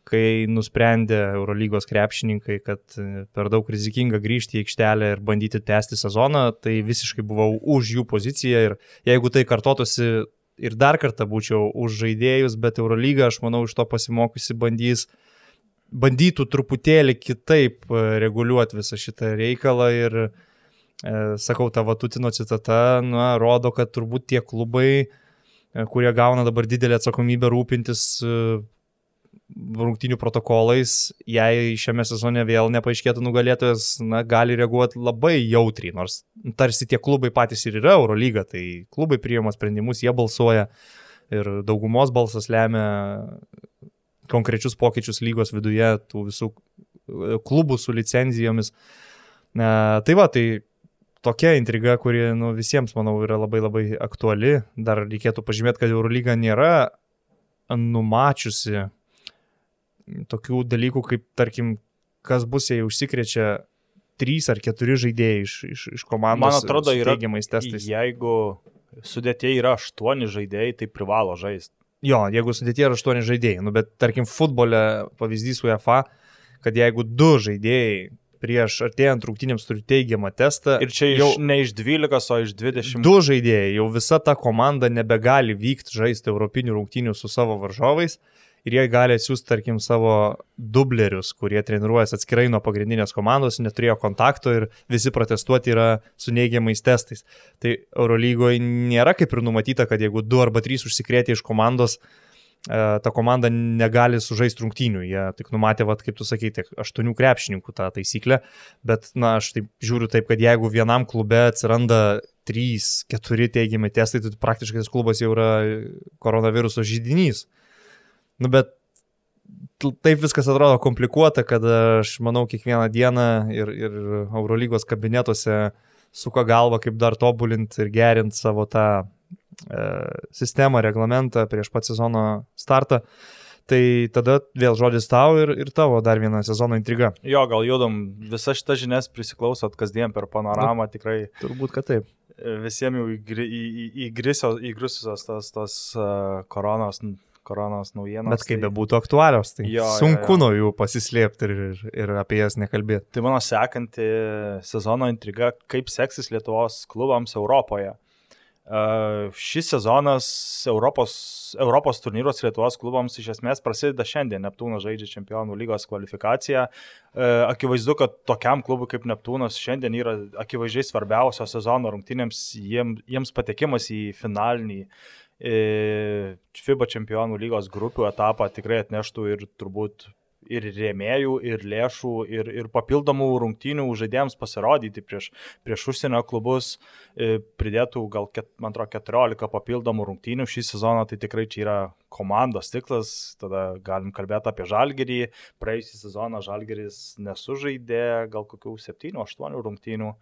kai nusprendė Eurolygos krepšininkai, kad e, per daug rizikinga grįžti į aikštelę ir bandyti tęsti sezoną, tai visiškai buvau už jų poziciją ir jeigu tai kartotųsi ir dar kartą būčiau už žaidėjus, bet Eurolyga, aš manau, iš to pasimokysi bandys, bandytų truputėlį kitaip e, reguliuoti visą šitą reikalą ir, e, sakau, ta Vatutino citata, na, rodo, kad turbūt tie klubai, kurie gauna dabar didelį atsakomybę rūpintis e, rungtinių protokolais, jei šiame sezone vėl nepaaiškėtų nugalėtojas, na, gali reaguoti labai jautriai, nors tarsi tie klubai patys ir yra Eurolyga, tai klubai priima sprendimus, jie balsuoja ir daugumos balsas lemia konkrečius pokyčius lygos viduje, tų visų e, klubų su licenzijomis. E, tai va, tai tokia intriga, kuri nu, visiems, manau, yra labai labai aktuali. Dar reikėtų pažymėti, kad Eurolyga nėra numačiusi tokių dalykų, kaip, tarkim, kas bus, jei užsikrečia trys ar keturi žaidėjai iš, iš, iš komandos. Man atrodo, yra teigiamais testais. Jeigu sudėtėjai yra aštuoni žaidėjai, tai privalo žaisti. Jo, jeigu sudėtėjai yra aštuoni žaidėjai, nu, bet tarkim futbole pavyzdys UEFA, kad jeigu du žaidėjai prieš artėjant rungtynėms turi teigiamą testą. Ir čia jau iš, ne iš 12, o iš 20. Du žaidėjai, jau visa ta komanda nebegali vykti žaisti Europinių rungtynių su savo varžovais ir jie gali atsiųsti, tarkim, savo dublerius, kurie treniruojasi atskirai nuo pagrindinės komandos, neturėjo kontakto ir visi protestuoti yra su neigiamais testais. Tai Eurolygoje nėra kaip ir numatyta, kad jeigu du arba trys užsikrėtė iš komandos, e, ta komanda negali sužaisti rungtynių. Jie tik numatė, vat, kaip tu sakai, tiek aštuonių krepšininkų tą taisyklę, bet, na, aš taip žiūriu taip, kad jeigu vienam klube atsiranda trys, keturi teigiami testai, tai praktiškai tas klubas jau yra koronaviruso žydinys. Nu, bet taip viskas atrodo komplikuota, kad aš manau kiekvieną dieną ir, ir Eurolygos kabinetuose suka galva, kaip dar tobulinti ir gerinti savo tą e, sistemą, reglamentą prieš pat sezono startą. Tai tada vėl žodis tau ir, ir tavo dar viena sezono intriga. Jo, gal judam visas šitas žinias prisiklausot kasdien per panoramą, nu, tikrai. Turbūt, kad taip. Visiems jau įgrisusios tos, tos uh, koronos koronos naujienos. Bet kaip tai... bebūtų aktualios, tai jo, sunku jo, jo. nuo jų pasislėpti ir, ir, ir apie jas nekalbėti. Tai mano sekanti sezono intriga, kaip seksis Lietuvos klubams Europoje. Šis sezonas Europos, Europos turnyros Lietuvos klubams iš esmės prasideda šiandien. Neptūnas žaidžia Čempionų lygos kvalifikaciją. Akivaizdu, kad tokiam klubui kaip Neptūnas šiandien yra akivaizdžiai svarbiausios sezono rungtynėms, jiems, jiems patekimas į finalinį FIBA čempionų lygos grupių etapą tikrai atneštų ir turbūt ir rėmėjų, ir lėšų, ir, ir papildomų rungtynių žaidėjams pasirodyti prieš, prieš užsienio klubus, pridėtų gal, ket, man atrodo, 14 papildomų rungtynių šį sezoną, tai tikrai čia yra komandos tiklas, tada galim kalbėti apie žalgerį, praėjusį sezoną žalgeris nesužaidė gal kokių 7-8 rungtynių.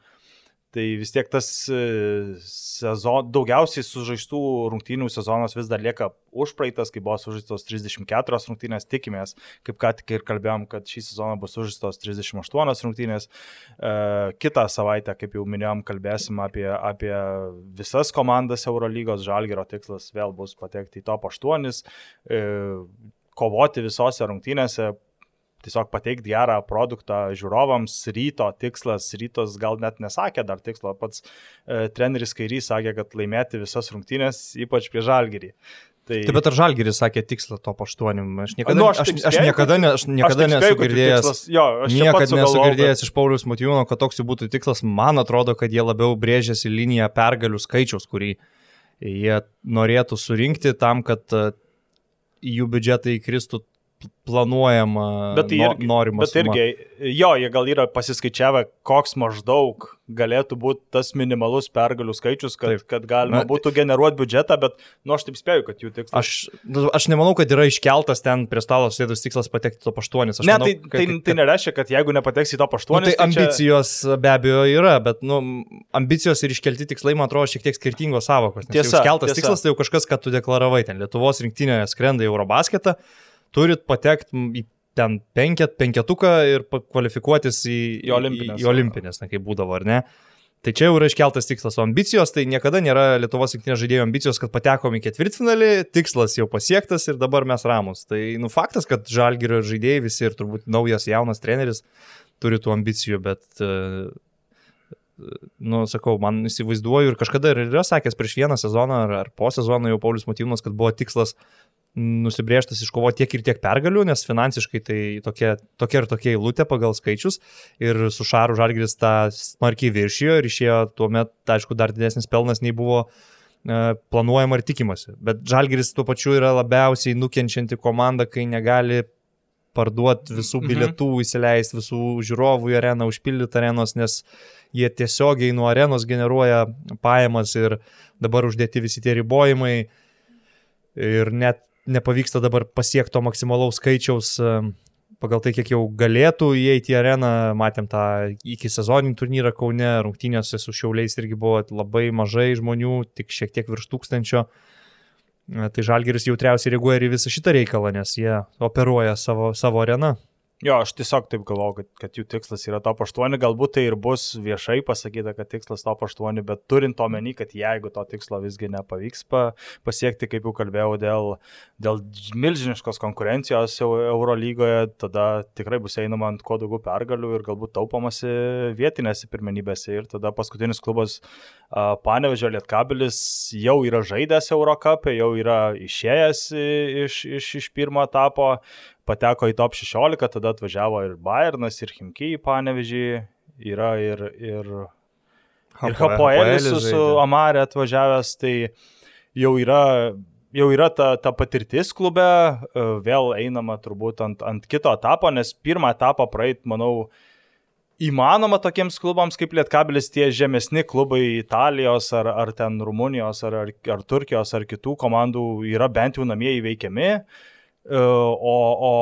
Tai vis tiek tas e, sezon, daugiausiai sužaistų rungtynių sezonas vis dar lieka užpraeitas, kai buvo sužaistos 34 rungtynės, tikimės, kaip ką tik ir kalbėjom, kad šį sezoną bus sužaistos 38 rungtynės. E, kitą savaitę, kaip jau minėjom, kalbėsim apie, apie visas komandas Eurolygos, Žalgero tikslas vėl bus patekti į top 8, e, kovoti visose rungtynėse, tiesiog pateikti gerą produktą žiūrovams. Ryto tikslas, rytos gal net nesakė dar tikslo, pats e, treneris Kairys sakė, kad laimėti visas rungtynės, ypač prie žalgerį. Tai... Taip, bet ar Žalgiris sakė tikslą top 8? Aš niekada, nu, aš, aš, aš niekada, ne, aš niekada aš nesu girdėjęs, tikslas, jo, niekada nesu girdėjęs iš Paulius Matijūno, kad toks jau būtų tikslas. Man atrodo, kad jie labiau brėžiasi liniją pergalių skaičiaus, kurį jie norėtų surinkti tam, kad e, jų biudžetai įkristų planuojama, bet tai irgi, norima. Bet irgi, jo, jie gal yra pasiskaičiavę, koks maždaug galėtų būti tas minimalus pergalių skaičius, kad, taip. kad galima Na, būtų generuoti biudžetą, bet, nu, aš taip spėju, kad jų tikslas. Aš, nu, aš nemanau, kad yra iškeltas ten prie stalo sėdus tikslas patekti to paštuonis. Ne, manau, tai, kad, tai, tai nereiškia, kad jeigu nepateks į to paštuonis. Nu, tai, tai ambicijos čia... be abejo yra, bet, nu, ambicijos ir iškelti tikslai, man atrodo, šiek tiek skirtingos savokos. Tiesa. Iškeltas tiesa. tikslas tai jau kažkas, ką tu deklaravai, ten Lietuvos rinktinėje skrenda į Eurobasketą turit patekti į ten penket, penketuką ir kvalifikuotis į, į olimpinės, į olimpinės na, kaip būdavo, ar ne? Tai čia jau yra iškeltas tikslas, o ambicijos tai niekada nėra Lietuvos rinktinės žaidėjų ambicijos, kad patekom į ketvirtfinalį, tikslas jau pasiektas ir dabar mes ramus. Tai nu faktas, kad žalgerio žaidėjai visi ir turbūt naujas jaunas treneris turi tų ambicijų, bet, e, nu, sakau, man įsivaizduoju ir kažkada ir yra sakęs prieš vieną sezoną ar, ar po sezono jau Paulius Motyvūnas, kad buvo tikslas nusibrieštas iškovoti tiek ir tiek pergalių, nes finansiškai tai tokia, tokia ir tokia eilutė pagal skaičius ir su Šaru Žalgris tą smarkiai viršijo ir išėjo tuo metu, aišku, dar didesnis pelnas nei buvo e, planuojama ir tikimasi. Bet Žalgris tuo pačiu yra labiausiai nukenčianti komanda, kai negali parduoti visų mhm. bilietų, mhm. įsileisti visų žiūrovų į areną, užpildyti arenos, nes jie tiesiogiai nuo arenos generuoja pajamas ir dabar uždėti visi tie ribojimai. Ir net nepavyksta dabar pasiekti to maksimalaus skaičiaus pagal tai, kiek jau galėtų įeiti į areną. Matėm tą iki sezoninį turnyrą Kaune, rungtynėse su Šiauliais irgi buvo labai mažai žmonių, tik šiek tiek virš tūkstančio. Tai Žalgeris jautriausiai reaguoja ir į visą šitą reikalą, nes jie operuoja savo, savo areną. Jo, aš tiesiog taip galvoju, kad, kad jų tikslas yra top 8, galbūt tai ir bus viešai pasakyta, kad tikslas top 8, bet turint omeny, kad jeigu to tikslo visgi nepavyks pa, pasiekti, kaip jau kalbėjau, dėl, dėl milžiniškos konkurencijos Eurolygoje, tada tikrai bus einama ant kuo daugiau pergalių ir galbūt taupomasi vietinėse pirmenybėse. Ir tada paskutinis klubas uh, Panevežio Lietkabilis jau yra žaidęs Eurocapė, jau yra išėjęs iš, iš, iš pirmo etapo pateko į top 16, tada atvažiavo ir Bayernas, ir Himkiai Panevežį, yra ir, ir, ir Hapoelis su, su Amarė atvažiavęs, tai jau yra, jau yra ta, ta patirtis klube, e, vėl einama turbūt ant, ant kito etapo, nes pirmą etapą praeit, manau, įmanoma tokiems klubams kaip Lietkabilis tie žemesni klubai Italijos ar, ar ten Rumunijos ar, ar, ar Turkijos ar kitų komandų yra bent jau namie įveikiami. Uh, o, o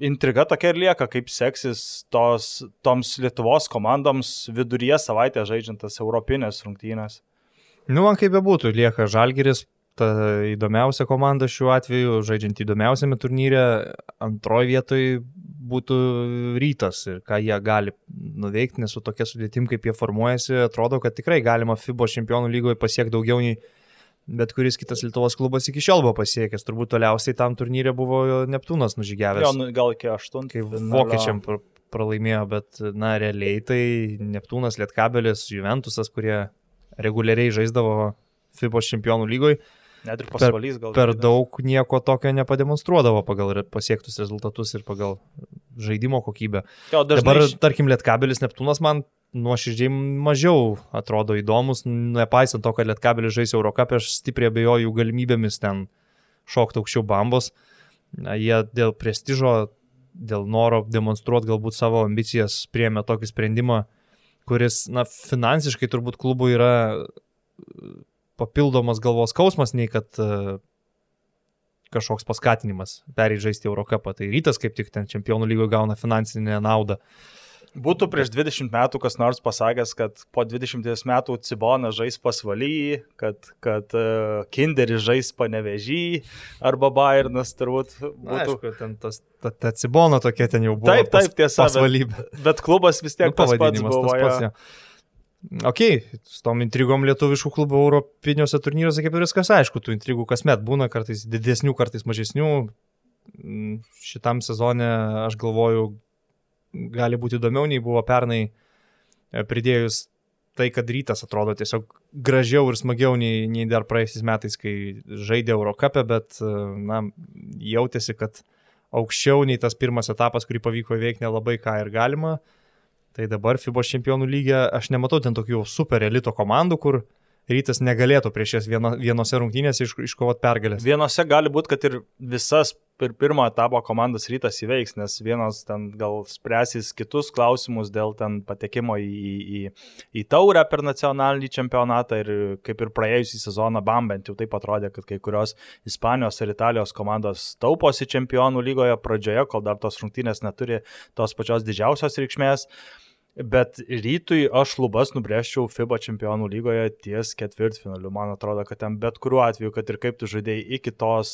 intriga tokia ir lieka, kaip seksis tos, toms Lietuvos komandoms viduryje savaitę žaidžiantas Europinės rungtynės. Nu, man kaip bebūtų, lieka Žalgiris, ta įdomiausia komanda šiuo atveju, žaidžiant įdomiausiame turnyre, antroji vietoje būtų rytas ir ką jie gali nuveikti, nes su tokia sudėtim, kaip jie formuojasi, atrodo, kad tikrai galima FIBO čempionų lygoje pasiekti daugiau nei bet kuris kitas Lietuvos klubas iki šiol buvo pasiekęs. Turbūt toliausiai tam turnyrė buvo Neptūnas nužygiavęs. Jo, nu, gal iki aštuntų. Kai vokiečiam pralaimėjo, bet, na, realiai tai Neptūnas, Lietkabelis, Juventusas, kurie reguliariai žaisdavo FIBO čempionų lygoje. Net ir pasvalys gal. Per, per daug nieko tokio nepademonstruodavo pagal pasiektus rezultatus ir pagal žaidimo kokybę. Jo, dažnai... Dabar, tarkim, Lietkabelis Neptūnas man nuoširdžiai mažiau atrodo įdomus, nepaisant to, kad Lietkabelis žais Eurocapė, aš stipriai abejoju jų galimybėmis ten šokti aukščiau bambos. Jie dėl prestižo, dėl noro demonstruoti galbūt savo ambicijas priemė tokį sprendimą, kuris, na, finansiškai turbūt klubų yra papildomas galvos skausmas, nei kad uh, kažkoks paskatinimas perėjai žaisti Eurocapą. Tai rytas kaip tik ten čempionų lygoje gauna finansinę naudą. Uh, Būtų prieš 20 metų kas nors pasakęs, kad po 20 metų Cibona žais pasvaly, kad, kad uh, Kinderis žais panevežį arba Bayernas turbūt būtų. Na, aišku, ten tas, ta, ta Cibona tokia ten jau buvo. Taip, taip, tiesa. Pasvalybė. Bet, bet klubas vis tiek nu, tas pats buvo. Tas pats, ja. Ok, su tom intrigom lietuviškų klubų europiniuose turnyruose kaip ir viskas aišku, tų intrigų kasmet būna, kartais didesnių, kartais mažesnių. Mm, šitam sezone aš galvoju, gali būti įdomiau nei buvo pernai, e, pridėjus tai, kad rytas atrodo tiesiog gražiau ir smagiau nei, nei dar praėjusiais metais, kai žaidė Eurocapę, bet e, na, jautėsi, kad aukščiau nei tas pirmas etapas, kurį pavyko įveikti nelabai ką ir galima. Tai dabar FIBO čempionų lygė aš nematau ten tokių super elito komandų, kur rytas negalėtų prieš jas vieno, vienose rungtynėse iš, iškovoti pergalės. Vienose gali būti, kad ir visas per pirmo etapo komandas rytas įveiks, nes vienos ten gal spręsis kitus klausimus dėl ten patekimo į, į, į taurę per nacionalinį čempionatą ir kaip ir praėjusį sezoną BAM bent jau taip atrodė, kad kai kurios Ispanijos ir Italijos komandos tauposi čempionų lygoje pradžioje, kol dar tos rungtynės neturi tos pačios didžiausios reikšmės. Bet rytui aš lubas nubrėžčiau FIBA čempionų lygoje ties ketvirtfinaliu. Man atrodo, kad ten bet kuriuo atveju, kad ir kaip tu žaidėjai iki tos,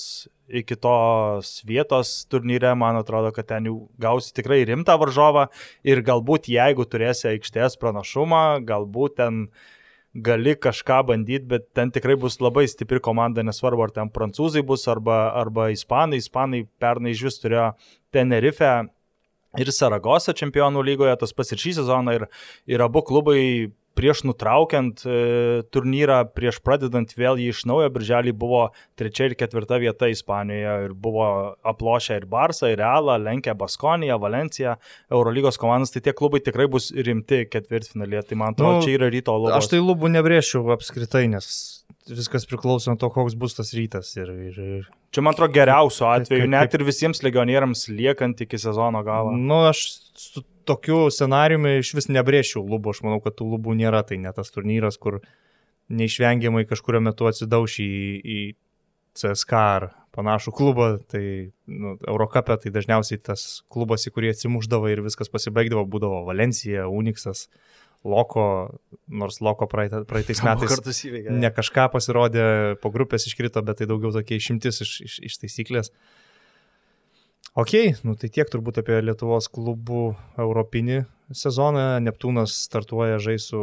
iki tos vietos turnyre, man atrodo, kad ten jau gausi tikrai rimtą varžovą ir galbūt jeigu turėsi aikštės pranašumą, galbūt ten gali kažką bandyti, bet ten tikrai bus labai stipri komanda, nesvarbu ar ten prancūzai bus arba, arba ispanai. Ispanai pernai iš vis turėjo Tenerife ir Saragosa čempionų lygoje, tas pats ir šį sezoną, ir, ir abu klubai prieš nutraukiant e, turnyrą, prieš pradedant vėl jį iš naujo, birželį buvo trečia ir ketvirta vieta Ispanijoje ir buvo aplošę ir Barsą, ir Realą, lenkę Baskoniją, Valenciją, Eurolygos komandas, tai tie klubai tikrai bus rimti ketvirtfinalėje, tai man atrodo, nu, čia yra ryto lubos. Aš tai lubų nebrėšiu apskritai, nes viskas priklauso nuo to, koks bus tas rytas. Ir, ir, ir... Čia man atrodo geriausiu atveju, kaip, net ir visiems legionieriams liekant iki sezono galo. Nu, aš su tokiu scenariumi iš vis nebrėšiu lubų, aš manau, kad tų lubų nėra, tai ne tas turnyras, kur neišvengiamai kažkurio metu atsidauš į, į CSK ar panašų klubą, tai nu, Eurocapė tai dažniausiai tas klubas, į kurį atsimuždavo ir viskas pasibaigdavo, būdavo Valencija, Unixas. Loko, nors Loko praeitais metais ne kažką pasirodė, po grupės iškrito, bet tai daugiau tokia išimtis iš, iš, iš taisyklės. Ok, nu tai tiek turbūt apie Lietuvos klubų europinį sezoną. Neptūnas startuoja žais su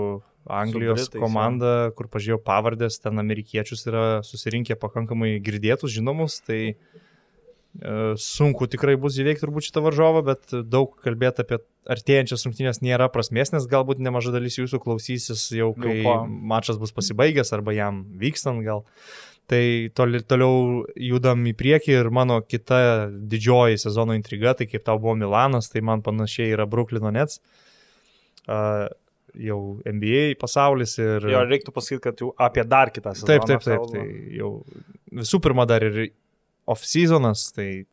Anglijos Britais, komanda, kur pažiūrėjau pavardės, ten amerikiečius yra susirinkę pakankamai girdėtus, žinomus, tai e, sunku tikrai bus įveikti turbūt šitą varžovą, bet daug kalbėti apie artėjančias rungtynės nėra prasmės, nes galbūt nemaža dalis jūsų klausysis jau, kai Jau mačas bus pasibaigęs arba jam vykstant gal. Tai toli, toliau judam į priekį ir mano kita didžioji sezono intriga, tai kaip tau buvo Milanas, tai man panašiai yra Bruklino Nets. Uh, jau NBA pasaulis ir... Jo, reiktų pasakyti, kad jau apie dar kitą sezoną. Taip, taip, taip. Tai jau visų pirma dar ir off-seasonas, tai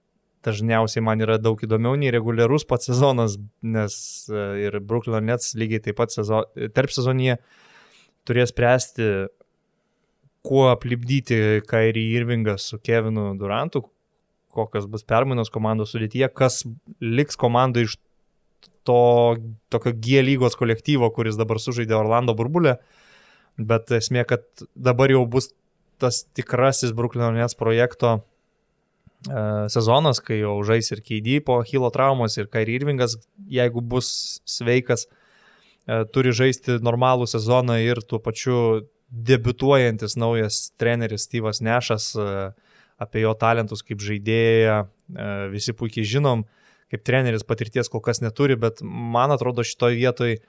dažniausiai man yra daug įdomiau nei reguliarus pats sezonas, nes e, ir Brooklyn Nets lygiai taip pat sezo, tarp sezonie turės spręsti, kuo aplipdyti Kairį Irvingą su Kevinu Durantu, kokios bus permainos komandos sudėtyje, kas liks komandai iš to tokio G lygos kolektyvo, kuris dabar sužaidė Orlando burbulę. Bet esmė, kad dabar jau bus tas tikrasis Brooklyn Nets projekto sezonas, kai jau žais ir KD po Hilo traumos ir Kairi Irvingas, jeigu bus sveikas, e, turi žaisti normalų sezoną ir tuo pačiu debituojantis naujas treneris Steve'as Nešas, e, apie jo talentus kaip žaidėją, e, visi puikiai žinom, kaip treneris patirties kol kas neturi, bet man atrodo šitoje vietoje,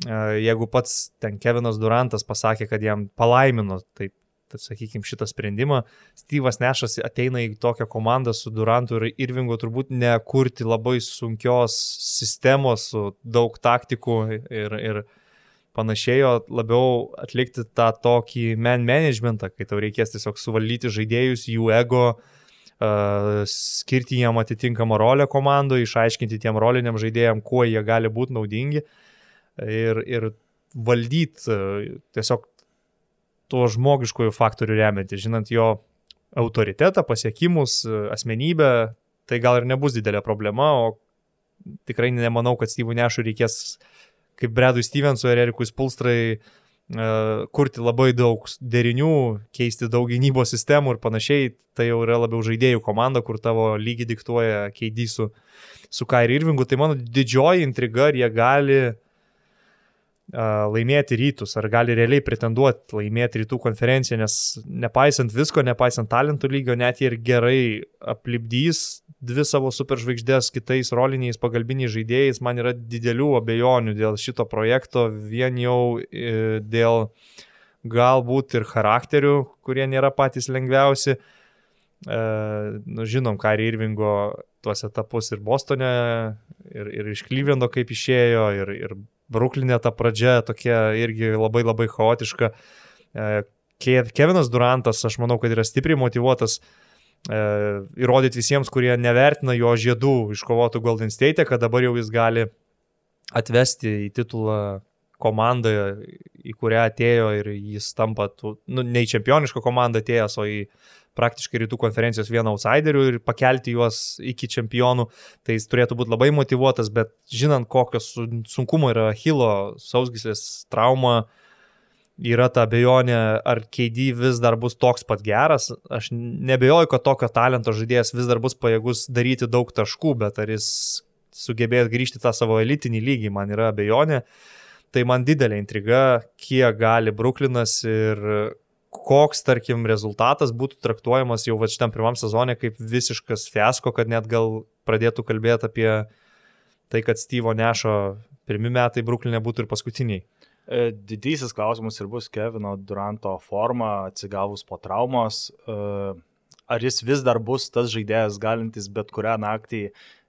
jeigu pats ten Kevinas Durantas pasakė, kad jam palaimino, taip, tad sakykime, šitą sprendimą, Steve'as Nešas ateina į tokią komandą su Durantu ir Irvingu turbūt nekurti labai sunkios sistemos su daug taktikų ir, ir panašiai, o labiau atlikti tą tokį man managementą, kai tau reikės tiesiog suvaldyti žaidėjus, jų ego, uh, skirti jiem atitinkamą rolę komandoje, išaiškinti tiem roliniam žaidėjim, kuo jie gali būti naudingi ir, ir valdyti tiesiog tuo žmogiškojų faktorių remianti, žinant jo autoritetą, pasiekimus, asmenybę, tai gal ir nebus didelė problema, o tikrai nemanau, kad Steve'ui Nešui reikės kaip Bredui Stevensui ar Erikui Spulstrai uh, kurti labai daug derinių, keisti daug gynybos sistemų ir panašiai, tai jau yra labiau žaidėjų komanda, kur tavo lygį diktuoja KD su, su Kairi Irvingu. Tai mano didžioji intriga, ar jie gali uh, laimėti rytus, ar gali realiai pretenduoti laimėti rytų konferenciją, nes nepaisant visko, nepaisant talentų lygio, net jie ir gerai aplipdys dvi savo superžvaigždės kitais roliniais pagalbiniais žaidėjais, man yra didelių abejonių dėl šito projekto, vien jau e, dėl galbūt ir charakterių, kurie nėra patys lengviausi. E, nu, žinom, Kari Irvingo tuos etapus ir Bostone, ir, ir iš Klyvendo kaip išėjo, ir, ir Bruklinė ta pradžia tokia irgi labai labai chaotiška. E, Kevinas Durantas, aš manau, kad yra stipriai motivuotas e, įrodyti visiems, kurie nevertina jo žiedų iškovotų Golden State, kad dabar jau jis gali atvesti į titulą komandą, į kurią atėjo ir jis tampa, tų, nu, ne į čempionišką komandą atėjęs, o į praktiškai rytų konferencijos vieną outsiderių ir pakelti juos iki čempionų, tai jis turėtų būti labai motivuotas, bet žinant, kokios sunkumo yra Hilo sausgislės trauma, yra ta abejonė, ar KD vis dar bus toks pat geras. Aš nebejoju, kad tokio talento žaidėjas vis dar bus pajėgus daryti daug taškų, bet ar jis sugebės grįžti tą savo elitinį lygį, man yra abejonė. Tai man didelė intriga, kiek gali Bruklinas ir koks, tarkim, rezultatas būtų traktuojamas jau va šitam pirmam sezonė kaip visiškas fiasko, kad net gal pradėtų kalbėti apie tai, kad Steve'o Nešo pirmi metai Bruklinė būtų ir paskutiniai. E, Didysis klausimas ir bus Kevino Duranto forma atsigavus po traumos. E, Ar jis vis dar bus tas žaidėjas galintis bet kurią naktį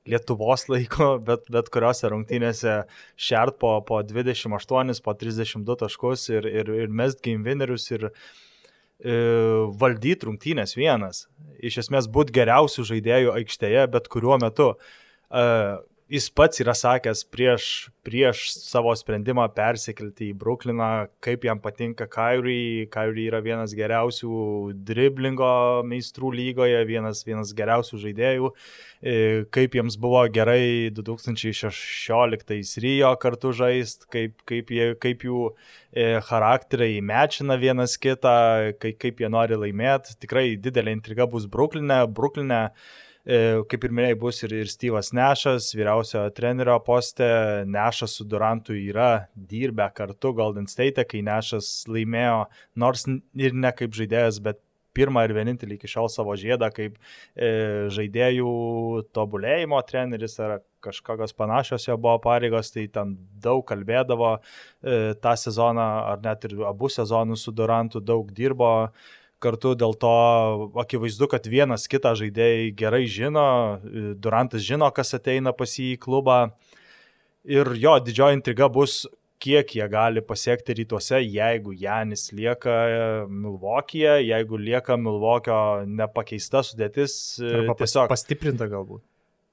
Lietuvos laiko, bet, bet kuriuose rungtynėse šert po, po 28, po 32 taškus ir, ir, ir mest game winnerius ir valdyti rungtynės vienas. Iš esmės būti geriausių žaidėjų aikštėje bet kuriuo metu. E, jis pats yra sakęs prieš, prieš savo sprendimą persikelti į Brukliną, kaip jam patinka Kairi. Kairi yra vienas geriausių driblingo meistrų lygoje, vienas, vienas geriausių žaidėjų. E, kaip jiems buvo gerai 2016 Rio kartu žaist, kaip, kaip, jie, kaip jų e, charakteriai mečina vienas kitą, kaip, kaip jie nori laimėti. Tikrai didelė intriga bus Bruklinė. Bruklinė kaip ir minėjai, bus ir, ir Steve'as Nešas, vyriausiojo trenerio poste. Nešas su Durantu yra dirbę kartu Golden State, kai Nešas laimėjo, nors ir ne kaip žaidėjas, bet pirmą ir vienintelį iki šiol savo žiedą kaip e, žaidėjų tobulėjimo treneris ar kažkokios panašios jo buvo pareigos, tai ten daug kalbėdavo e, tą sezoną ar net ir abu sezonus su Durantu daug dirbo. Kartu dėl to akivaizdu, kad vienas kitą žaidėjai gerai žino, e, Durantas žino, kas ateina pas jį į klubą. Ir jo didžioji intriga bus, kiek jie gali pasiekti rytuose, jeigu Janis lieka Milvokyje, jeigu lieka Milvokio nepakeista sudėtis. E, Arba tiesiog pastiprinta galbūt.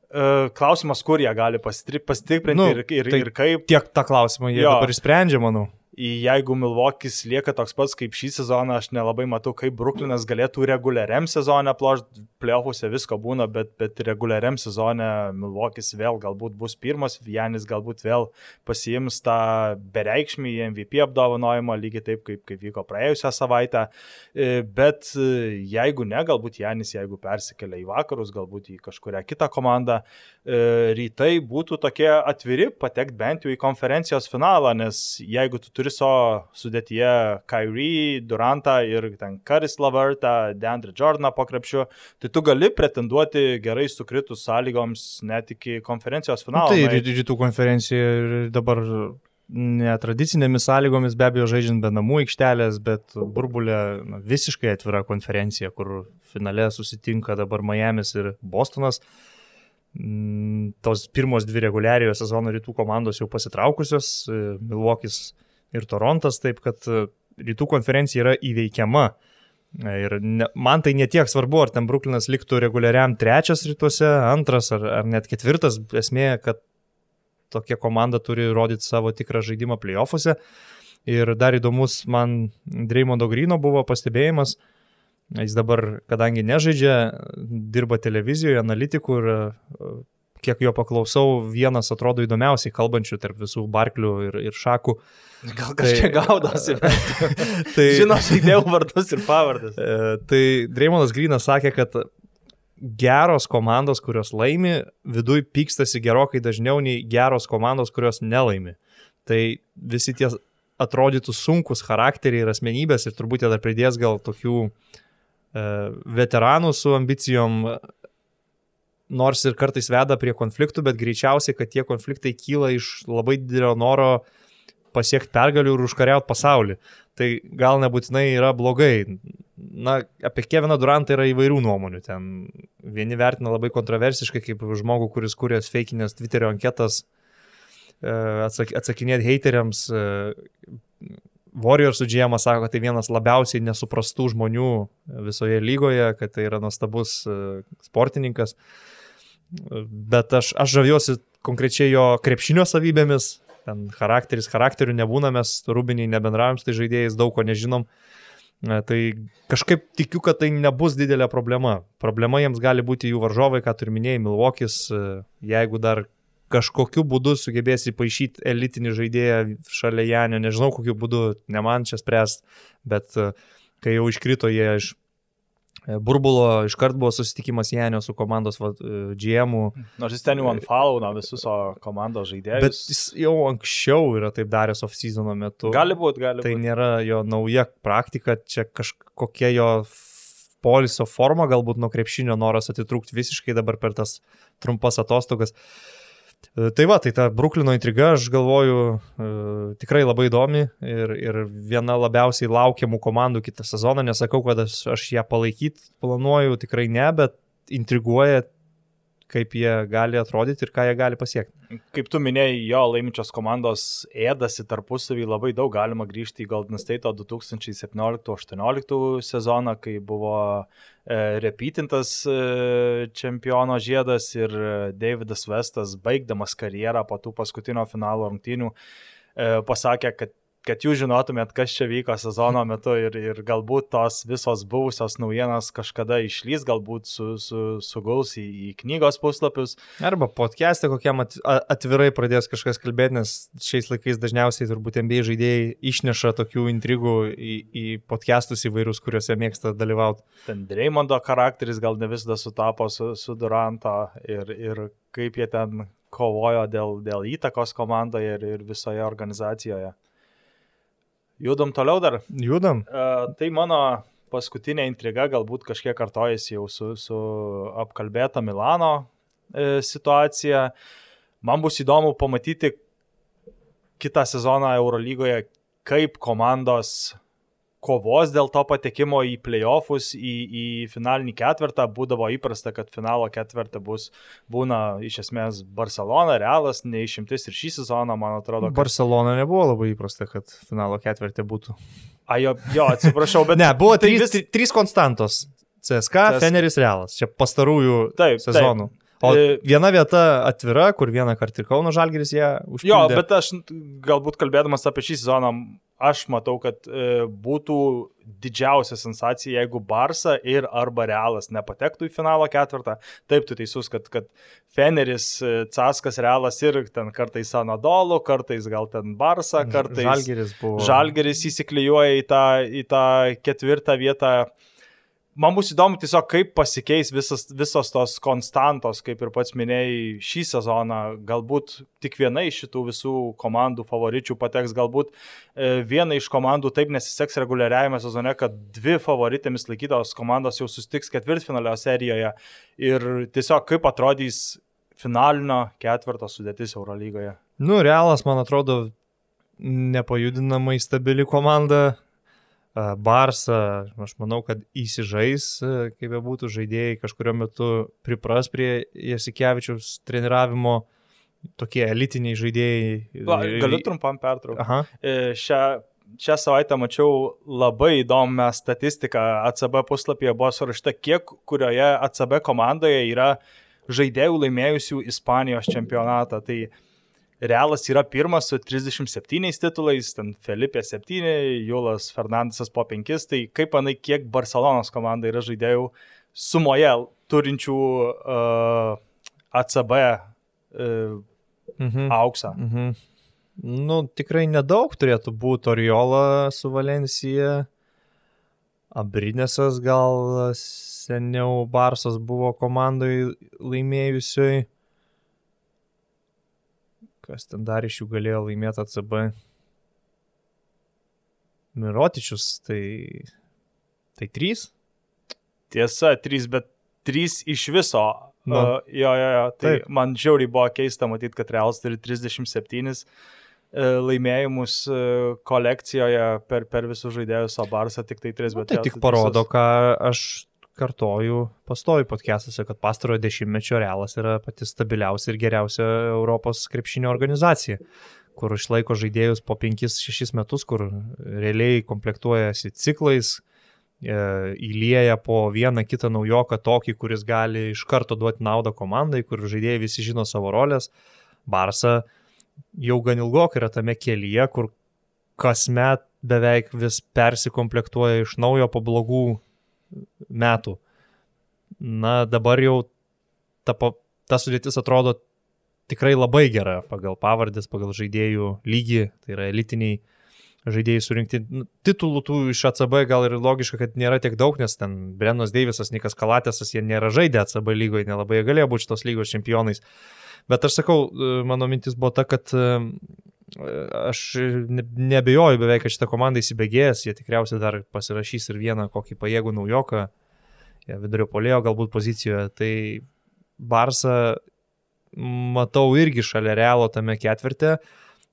E, klausimas, kur jie gali pastiprinti nu, ir, ir, tai ir kaip. Tiek tą klausimą jie jo. dabar išsprendžia, manau jeigu Milvokis lieka toks pats kaip šį sezoną, aš nelabai matau, kaip Bruklinas galėtų reguliariam sezonė plošti, playoffuose visko būna, bet, bet reguliariam sezonė Milvokis vėl galbūt bus pirmas, Janis galbūt vėl pasiims tą bereikšmį MVP apdovanojimą, lygiai taip, kaip, kaip vyko praėjusią savaitę. E, bet e, jeigu ne, galbūt Janis, jeigu persikelia į vakarus, galbūt į kažkuria kitą komandą, rytai būtų tokie atviri patekti bent jau į konferencijos finalą, nes jeigu tu turi savo sudėtyje Kyrie, Durantą ir ten Karis Lavertą, Deandre Jordaną po krepšiu, tai tu gali pretenduoti gerai sukritus sąlygoms net iki konferencijos finalo. Nu, tai rytų konferencija ir dabar netradicinėmis sąlygomis, be abejo, žaidžiant be namų aikštelės, bet burbulė na, visiškai atvira konferencija, kur finale susitinka dabar Miami's ir Bostonas. Mm, tos pirmos dvi reguliariojo sezono rytų komandos jau pasitraukusios, Milvokis ir Torontas, taip kad e, rytų konferencija yra įveikiama. E, ir ne, man tai netiek svarbu, ar ten Bruklinas liktų reguliariam trečias rytuose, antras ar, ar net ketvirtas. Esmė, kad tokia komanda turi rodyti savo tikrą žaidimą playoffuose. Ir dar įdomus man Dreimondo Grino buvo pastebėjimas, jis dabar, kadangi nežaidžia, dirba televizijoje, analitikų ir e, kiek jo paklausau, vienas atrodo įdomiausiai kalbančių tarp visų barklių ir, ir šakų. Gal kažkiek tai, gaudosi, bet tai, žino žaidėjų vardus ir pavardės. E, tai Dreimonas Grinas sakė, kad geros komandos, kurios laimi, viduj pykstasi gerokai dažniau nei geros komandos, kurios nelaimi. Tai visi tie atrodytų sunkus charakteriai ir asmenybės ir turbūt jie dar pridės gal tokių e, veteranų su ambicijom nors ir kartais veda prie konfliktų, bet greičiausiai, kad tie konfliktai kyla iš labai didelio noro pasiekti pergalių ir užkariauti pasaulį. Tai gal nebūtinai yra blogai. Na, apie Keviną Durantą yra įvairių nuomonių. Ten vieni vertina labai kontroversiškai kaip žmogų, kuris kūrė feikinės Twitterio anketas, e, atsak, atsakinėti heiteriams. E, Warriors GM sako, kad tai vienas labiausiai nesuprastų žmonių visoje lygoje, kad tai yra nuostabus e, sportininkas. Bet aš, aš žaviuosi konkrečiai jo krepšinio savybėmis, ten charakteris, charakterių nebūna, mes rūbiniai nebendravom tai žaidėjais, daug ko nežinom. Tai kažkaip tikiu, kad tai nebus didelė problema. Problema jiems gali būti jų varžovai, ką turi minėjai, Milvokis, jeigu dar kažkokiu būdu sugebės įpašyti elitinį žaidėją šalia Janio, nežinau kokiu būdu, ne man čia spręst, bet kai jau iškrito jie iš E, burbulo iškart buvo susitikimas Janio su komandos va, e, GM-u. Nors jis ten jau fauna visus komandos žaidėjus. Bet jis jau anksčiau yra taip daręs off-seasono metu. Gali būti, gali būti. Tai būt. nėra jo nauja praktika, čia kažkokia jo poliso forma, galbūt nuo krepšinio noras atitrūkti visiškai dabar per tas trumpas atostogas. Uh, E, tai va, tai ta Bruklino intriga, aš galvoju, e, tikrai labai įdomi ir, ir viena labiausiai laukiamų komandų kitą sezoną. Nesakau, kad aš, aš ją palaikyti planuoju, tikrai ne, bet intriguoja kaip jie gali atrodyti ir ką jie gali pasiekti. Kaip tu minėjai, jo laiminčios komandos ėdasi tarpusavį labai daug, galima grįžti į Golden State 2017-2018 sezoną, kai buvo e, repeatintas e, čempiono žiedas ir Davidas Westas, baigdamas karjerą po tų paskutinio finalo rungtynių, e, pasakė, kad kad jūs žinotumėt, kas čia vyko sezono metu ir, ir galbūt tos visos buvusios naujienos kažkada išlys, galbūt su, su, suguls į, į knygos puslapius. Arba podcast'e kokiam atvirai pradės kažkas kalbėti, nes šiais laikais dažniausiai turbūt MBA žaidėjai išneša tokių intrigų į, į podcastus įvairius, kuriuose mėgsta dalyvauti. Ten Dreimondo charakteris gal ne visada sutapo su, su Duranto ir, ir kaip jie ten kovojo dėl, dėl įtakos komandoje ir, ir visoje organizacijoje. Judam toliau dar. Judam. Uh, tai mano paskutinė intriga galbūt kažkiek kartojasi jau su, su apkalbėta Milano e, situacija. Man bus įdomu pamatyti kitą sezoną Eurolygoje, kaip komandos kovos dėl to patekimo į playoffus, į, į finalinį ketvirtą. Būdavo įprasta, kad finalo ketvirtą bus, būna iš esmės Barcelona, Realas, neišimtis ir šį sezoną, man atrodo. Kad... Barcelona nebuvo labai įprasta, kad finalo ketvirtį būtų. A, jo, jo atsiprašau, bet... ne, buvo tai trys, vis... trys konstantos. CSK, CS... Feneris, Realas. Čia pastarųjų taip, sezonų. Taip. O e, viena vieta atvira, kur vieną kartą ir Kauno Žalgeris ją užpildė. Jo, bet aš galbūt kalbėdamas apie šį sezoną aš matau, kad e, būtų didžiausia sensacija, jeigu Barsa ir arba Realas nepatektų į finalo ketvirtą. Taip, tu teisus, kad, kad Feneris, e, Caskas, Realas ir ten kartais Anadolu, kartais gal ten Barsa, kartais Žalgeris buvo. Žalgeris įsiklijuoja į tą, į tą ketvirtą vietą man bus įdomu tiesiog, kaip pasikeis visas, visos tos konstantos, kaip ir pats minėjai, šį sezoną. Galbūt tik viena iš šitų visų komandų favoričių pateks, galbūt e, viena iš komandų taip nesiseks reguliariajame sezone, kad dvi favoritėmis laikytos komandos jau sustiks ketvirtfinalio serijoje ir tiesiog kaip atrodys finalinio ketvirto sudėtis Eurolygoje. Nu, Realas, man atrodo, nepajudinamai stabili komanda Barsą, aš manau, kad įsižais, kaip be būtų, žaidėjai kažkurio metu pripras prie Jasikevičiaus treniravimo, tokie elitiniai žaidėjai. La, galiu trumpam pertraukti. E, šią, šią savaitę mačiau labai įdomią statistiką. ACB puslapyje buvo surašta, kiek kurioje ACB komandoje yra žaidėjų laimėjusių Ispanijos čempionatą. Tai Realas yra pirmas su 37 titulais, ten Felipe 7, Julas Fernandesas po 5, tai kaip manai, kiek Barcelonos komanda yra žaidėjų sumoje turinčių uh, ACB uh, mhm. auksą? Mhm. Nu, tikrai nedaug turėtų būti Oriola su Valencija, Abrinėsas gal seniau Barsas buvo komandai laimėjusioj kas ten dar iš jų galėjo laimėti ACB. Mirotičius, tai... Tai trys? Tiesa, trys, bet trys iš viso. Nu, uh, jo, jo, jo. Tai taip. man žiauriai buvo keista matyti, kad Realas turi 37 uh, laimėjimus uh, kolekcijoje per, per visus žaidėjus, o Barsa tik tai 3, bet... Tai tik parodo, ką aš kartoju pastovi podcastuose, kad pastarojo dešimtmečio realas yra pati stabiliausia ir geriausia Europos krepšinio organizacija, kur išlaiko žaidėjus po 5-6 metus, kur realiai komplektuojasi ciklais, e, įlieja po vieną kitą naujoką tokį, kuris gali iš karto duoti naudą komandai, kur žaidėjai visi žino savo rolės. Barsa jau gan ilgokai yra tame kelyje, kur kasmet beveik vis persikomplektuoja iš naujo po blogų metų. Na, dabar jau ta, ta sudėtis atrodo tikrai labai gera pagal pavardės, pagal žaidėjų lygį, tai yra elitiniai žaidėjai surinkti. Nu, titulų tų iš ACB gal ir logiška, kad nėra tiek daug, nes ten Brenos Deivisas, Nikas Kalatėsas, jie nėra žaidę ACB lygoje, nelabai galėjo būti šitos lygos čempionais. Bet aš sakau, mano mintis buvo ta, kad aš nebejoju beveik, kad šitą komandą įsibėgės, jie tikriausiai dar pasirašys ir vieną kokį pajėgų naujoką, vidurio polėjo galbūt pozicijoje. Tai Barsa matau irgi šalia realo tame ketvirte,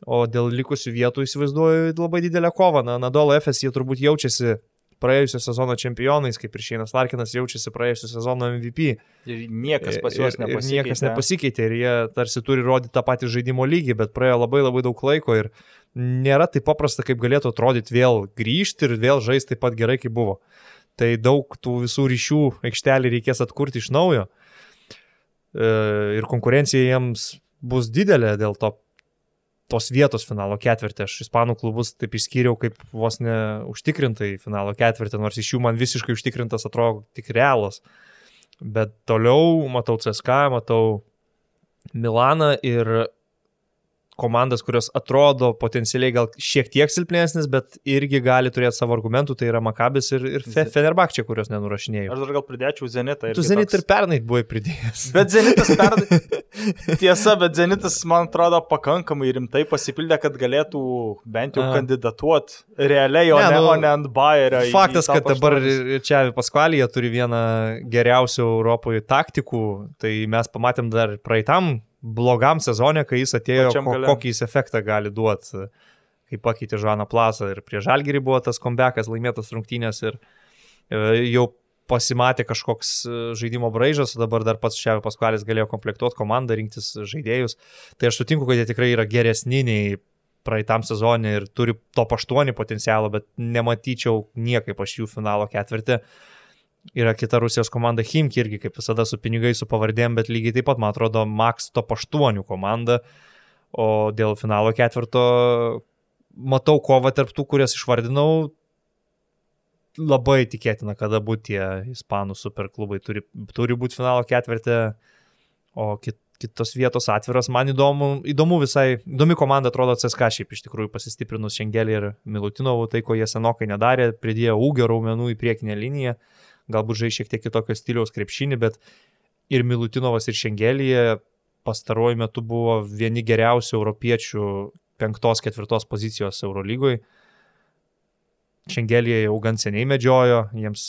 o dėl likusių vietų įsivaizduoju labai didelę kovą. Na, Nadolo FS jie turbūt jaučiasi praėjusio sezono čempionais, kaip ir Šeinas Larkinas jaučiasi praėjusio sezono MVP. Ir niekas pas juos nepasikeitė. Ir niekas nepasikeitė ir jie tarsi turi rodyti tą patį žaidimo lygį, bet praėjo labai labai daug laiko ir nėra taip paprasta, kaip galėtų atrodyti vėl grįžti ir vėl žaisti taip pat gerai, kaip buvo. Tai daug tų visų ryšių aikštelį reikės atkurti iš naujo. E, ir konkurencija jiems bus didelė dėl to tos vietos finalo ketvirtį. Aš ispanų klubus taip išskyriau kaip vos ne užtikrintai finalo ketvirtį, nors iš jų man visiškai užtikrintas atrodo tik realas. Bet toliau matau CSK, matau Milaną ir komandas, kurios atrodo potencialiai gal šiek tiek silpnesnis, bet irgi gali turėti savo argumentų, tai yra Makabis ir, ir Fe, Fenerbakčia, kurios nenurašinėjau. Aš dar gal pridėčiau Zenitą. Tu Zenit toks... ir pernai buvai pridėjęs. Bet Zenitas pernai. Tiesa, bet Zenitas, man atrodo, pakankamai rimtai pasipildė, kad galėtų bent jau kandidatuoti realiai, o ne, ne, nu, o ne ant Bayerio. Faktas, kad dabar čia Paskvalyje turi vieną geriausių Europoje taktikų, tai mes pamatėm dar praeitam blogam sezonė, kai jis atėjo, ko, kokį jis efektą gali duoti, kai pakeitė Žaną Plasą ir prie Žalgirį buvo tas kombekas, laimėtas rungtynės ir e, jau pasimatė kažkoks e, žaidimo braižas, o dabar dar pats Ševė Paskualis galėjo komplektuoti komandą, rinktis žaidėjus. Tai aš sutinku, kad jie tikrai yra geresni nei praeitam sezonė ir turi top 8 potencialą, bet nematyčiau niekaip aš jų finalo ketvirtį. Uh, Yra kita Rusijos komanda Himki irgi kaip visada su pinigai, su pavardėm, bet lygiai taip pat, man atrodo, Max top 8 komanda. O dėl finalo ketvirto matau kovą tarp tų, kurias išvardinau. Labai tikėtina, kada būtų tie ispanų superklubai turi, turi būti finalo ketvirtė, o kit, kitos vietos atviras. Man įdomu, įdomu visai, įdomi komanda atrodo CSK šiaip iš tikrųjų pasistiprinus Šengelį ir Milutinovų, tai ko jie senokai nedarė, pridėjo ūgio raumenų į priekinę liniją. Uh, galbūt žai šiek tiek kitokio stiliaus krepšinį, bet ir Milutinovas ir Šengelija pastaruoju metu buvo vieni geriausių europiečių penktos, ketvirtos pozicijos Eurolygoje. Šengelija jau gan seniai medžiojo, jiems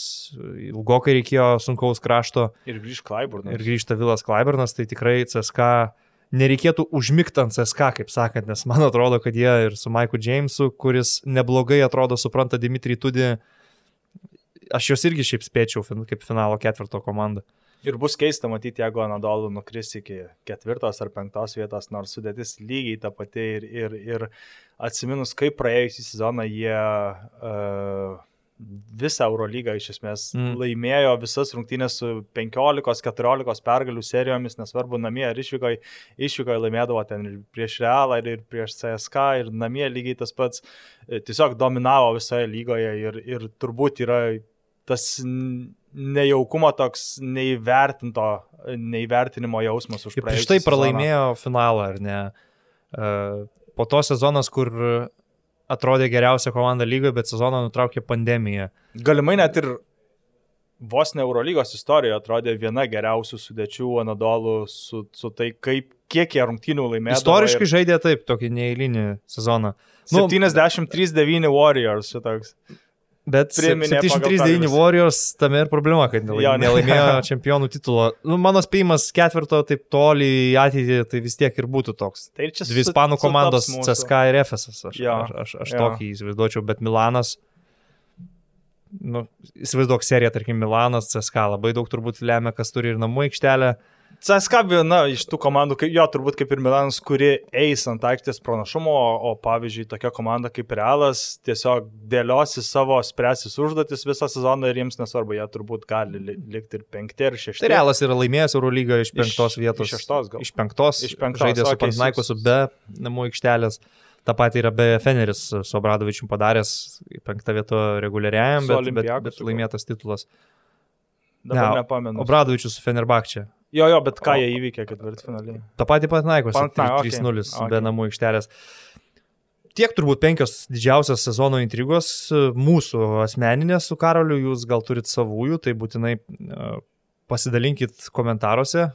ilgokai reikėjo sunkaus krašto. Ir grįžta Klaiburnas. Ir grįžta Vilas Klaiburnas, tai tikrai CSK nereikėtų užmigti ant CSK, kaip sakant, nes man atrodo, kad jie ir su Maiku Jamesu, kuris neblogai atrodo, supranta Dimitrį Tudį, aš juos irgi šiaip spėčiau kaip finalo ketvirto komanda. Ir bus keista matyti, jeigu Anadolų nukris iki ketvirtos ar penktos vietos, nors sudėtis lygiai ta pati ir, ir, ir atsiminus, kaip praėjusį sezoną jie uh, visą Eurolygą iš esmės mm. laimėjo visas rungtynės su 15-14 pergalių serijomis, nesvarbu namie ar išvykoje, išvykoje laimėdavo ten ir prieš Realą, ir prieš CSK, ir namie lygiai tas pats, e, tiesiog dominavo visoje lygoje ir, ir turbūt yra tas nejaukumo toks neįvertinto, neįvertinimo jausmas už praeitį. Prieš tai pralaimėjo sezoną. finalą, ar ne? E, po to sezonas, kur atrodė geriausia komanda lygoje, bet sezoną nutraukė pandemija. Galimai net ir vos ne Eurolygos istorijoje atrodė viena geriausių sudėčių Anadolų su, su tai, kaip, kiek jie rungtynių laimėjo. Istoriškai ir... žaidė taip, tokį neįlinį sezoną. Nu, 73-9 Warriors šitoks. Bet 739 Warriors tame ir problema, kad nelaimėjo, nelaimėjo čempionų titulo. Nu, mano spėjimas ketvirto taip toli į ateitį, tai vis tiek ir būtų toks. Tai čia dvi ispanų komandos CSK ir FSS. Aš, jo, aš, aš, aš jo. tokį įsivaizduočiau, bet Milanas, nu, įsivaizduok seriją, tarkim, Milanas, CSK labai daug turbūt lemia, kas turi ir namų aikštelę. CSK viena iš tų komandų, jo turbūt kaip ir Milanas, kuri eis ant aikštės pranašumo, o, o pavyzdžiui tokia komanda kaip Realas tiesiog dėliosi savo spręsis užduotis visą sezoną ir jiems nesvarbu, jie turbūt gali likti ir penkti ir šešti. Tai Realas yra laimėjęs Eurolygą iš penktos iš, vietos. Iš šeštos gal. Iš penktos. Iš penktos. Žaidė su Pantnaikosu be namų aikštelės. Ta pati yra be Feneris su Obradovičiu padaręs penktą vietą reguliariajam, bet, bet, bet laimėtas titulas. Dabar ne, nepamenu. Obradovičius su Fenerbakčia. Jo, jo, bet ką o, jie įvykė ketvirtfinaliai? Ta pati pat Naikos, 3-0 okay. be namų aikštelės. Tiek turbūt penkios didžiausios sezono intrigos mūsų asmeninės su Karoliu, jūs gal turit savųjų, tai būtinai uh, pasidalinkit komentaruose,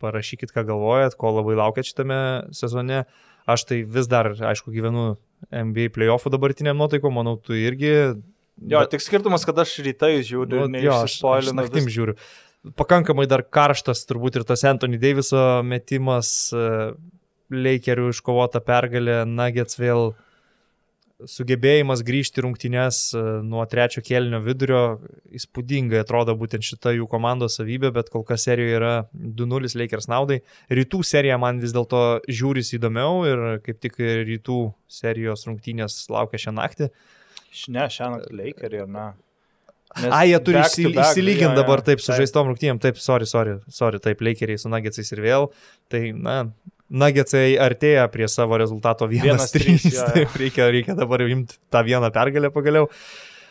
parašykit, ką galvojat, ko labai laukiat šitame sezone. Aš tai vis dar, aišku, gyvenu NBA playoffų dabartiniam nuotaikom, manau, tu irgi. Jo, bet... tik skirtumas, kad aš rytais žiūriu, nu, ne iš spoilino. Naktim vis... žiūriu pakankamai dar karštas turbūt ir tas Anthony Daviso metimas, e, Lakerių iškovota pergalė, Nuggets vėl sugebėjimas grįžti rungtynės e, nuo trečio kėlinio vidurio, įspūdingai atrodo būtent šita jų komandos savybė, bet kol kas serijoje yra 2-0 Lakers naudai. Rytų serija man vis dėlto žiūris įdomiau ir kaip tik rytų serijos rungtynės laukia šią naktį. Ne, šią naktį Lakeriai, ar ne? A, jie turi išsilyginti dabar taip su žaistom rungtynėm, taip, sorry, sorry, sorry, taip, Lakeriai su Nuggetsais ir vėl. Tai, na, Nagetsai artėja prie savo rezultato 1-3. reikia, reikia dabar imti tą vieną pergalę pagaliau.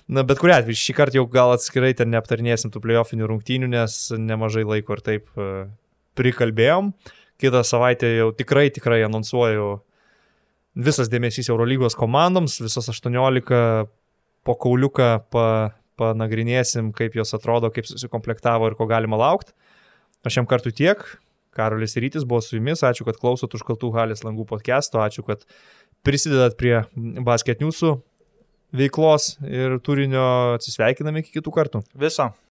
Na, bet kuriu atveju, šį kartą jau gal atskirai ten neaptarnėsim tų playoffinių rungtynių, nes nemažai laiko ir taip uh, prikalbėjom. Kitą savaitę jau tikrai, tikrai anonsuoju visas dėmesys Eurolygos komandoms, visas 18 po kauliuką pa, panagrinėsim, kaip jos atrodo, kaip susikomplektavo ir ko galima laukti. Aš šiam kartu tiek. Karolis Rytis buvo su jumis. Ačiū, kad klausot užkaltų halės langų podcast'o. Ačiū, kad prisidedat prie basket newsų veiklos ir turinio. Atsisveikiname iki kitų kartų. Viso.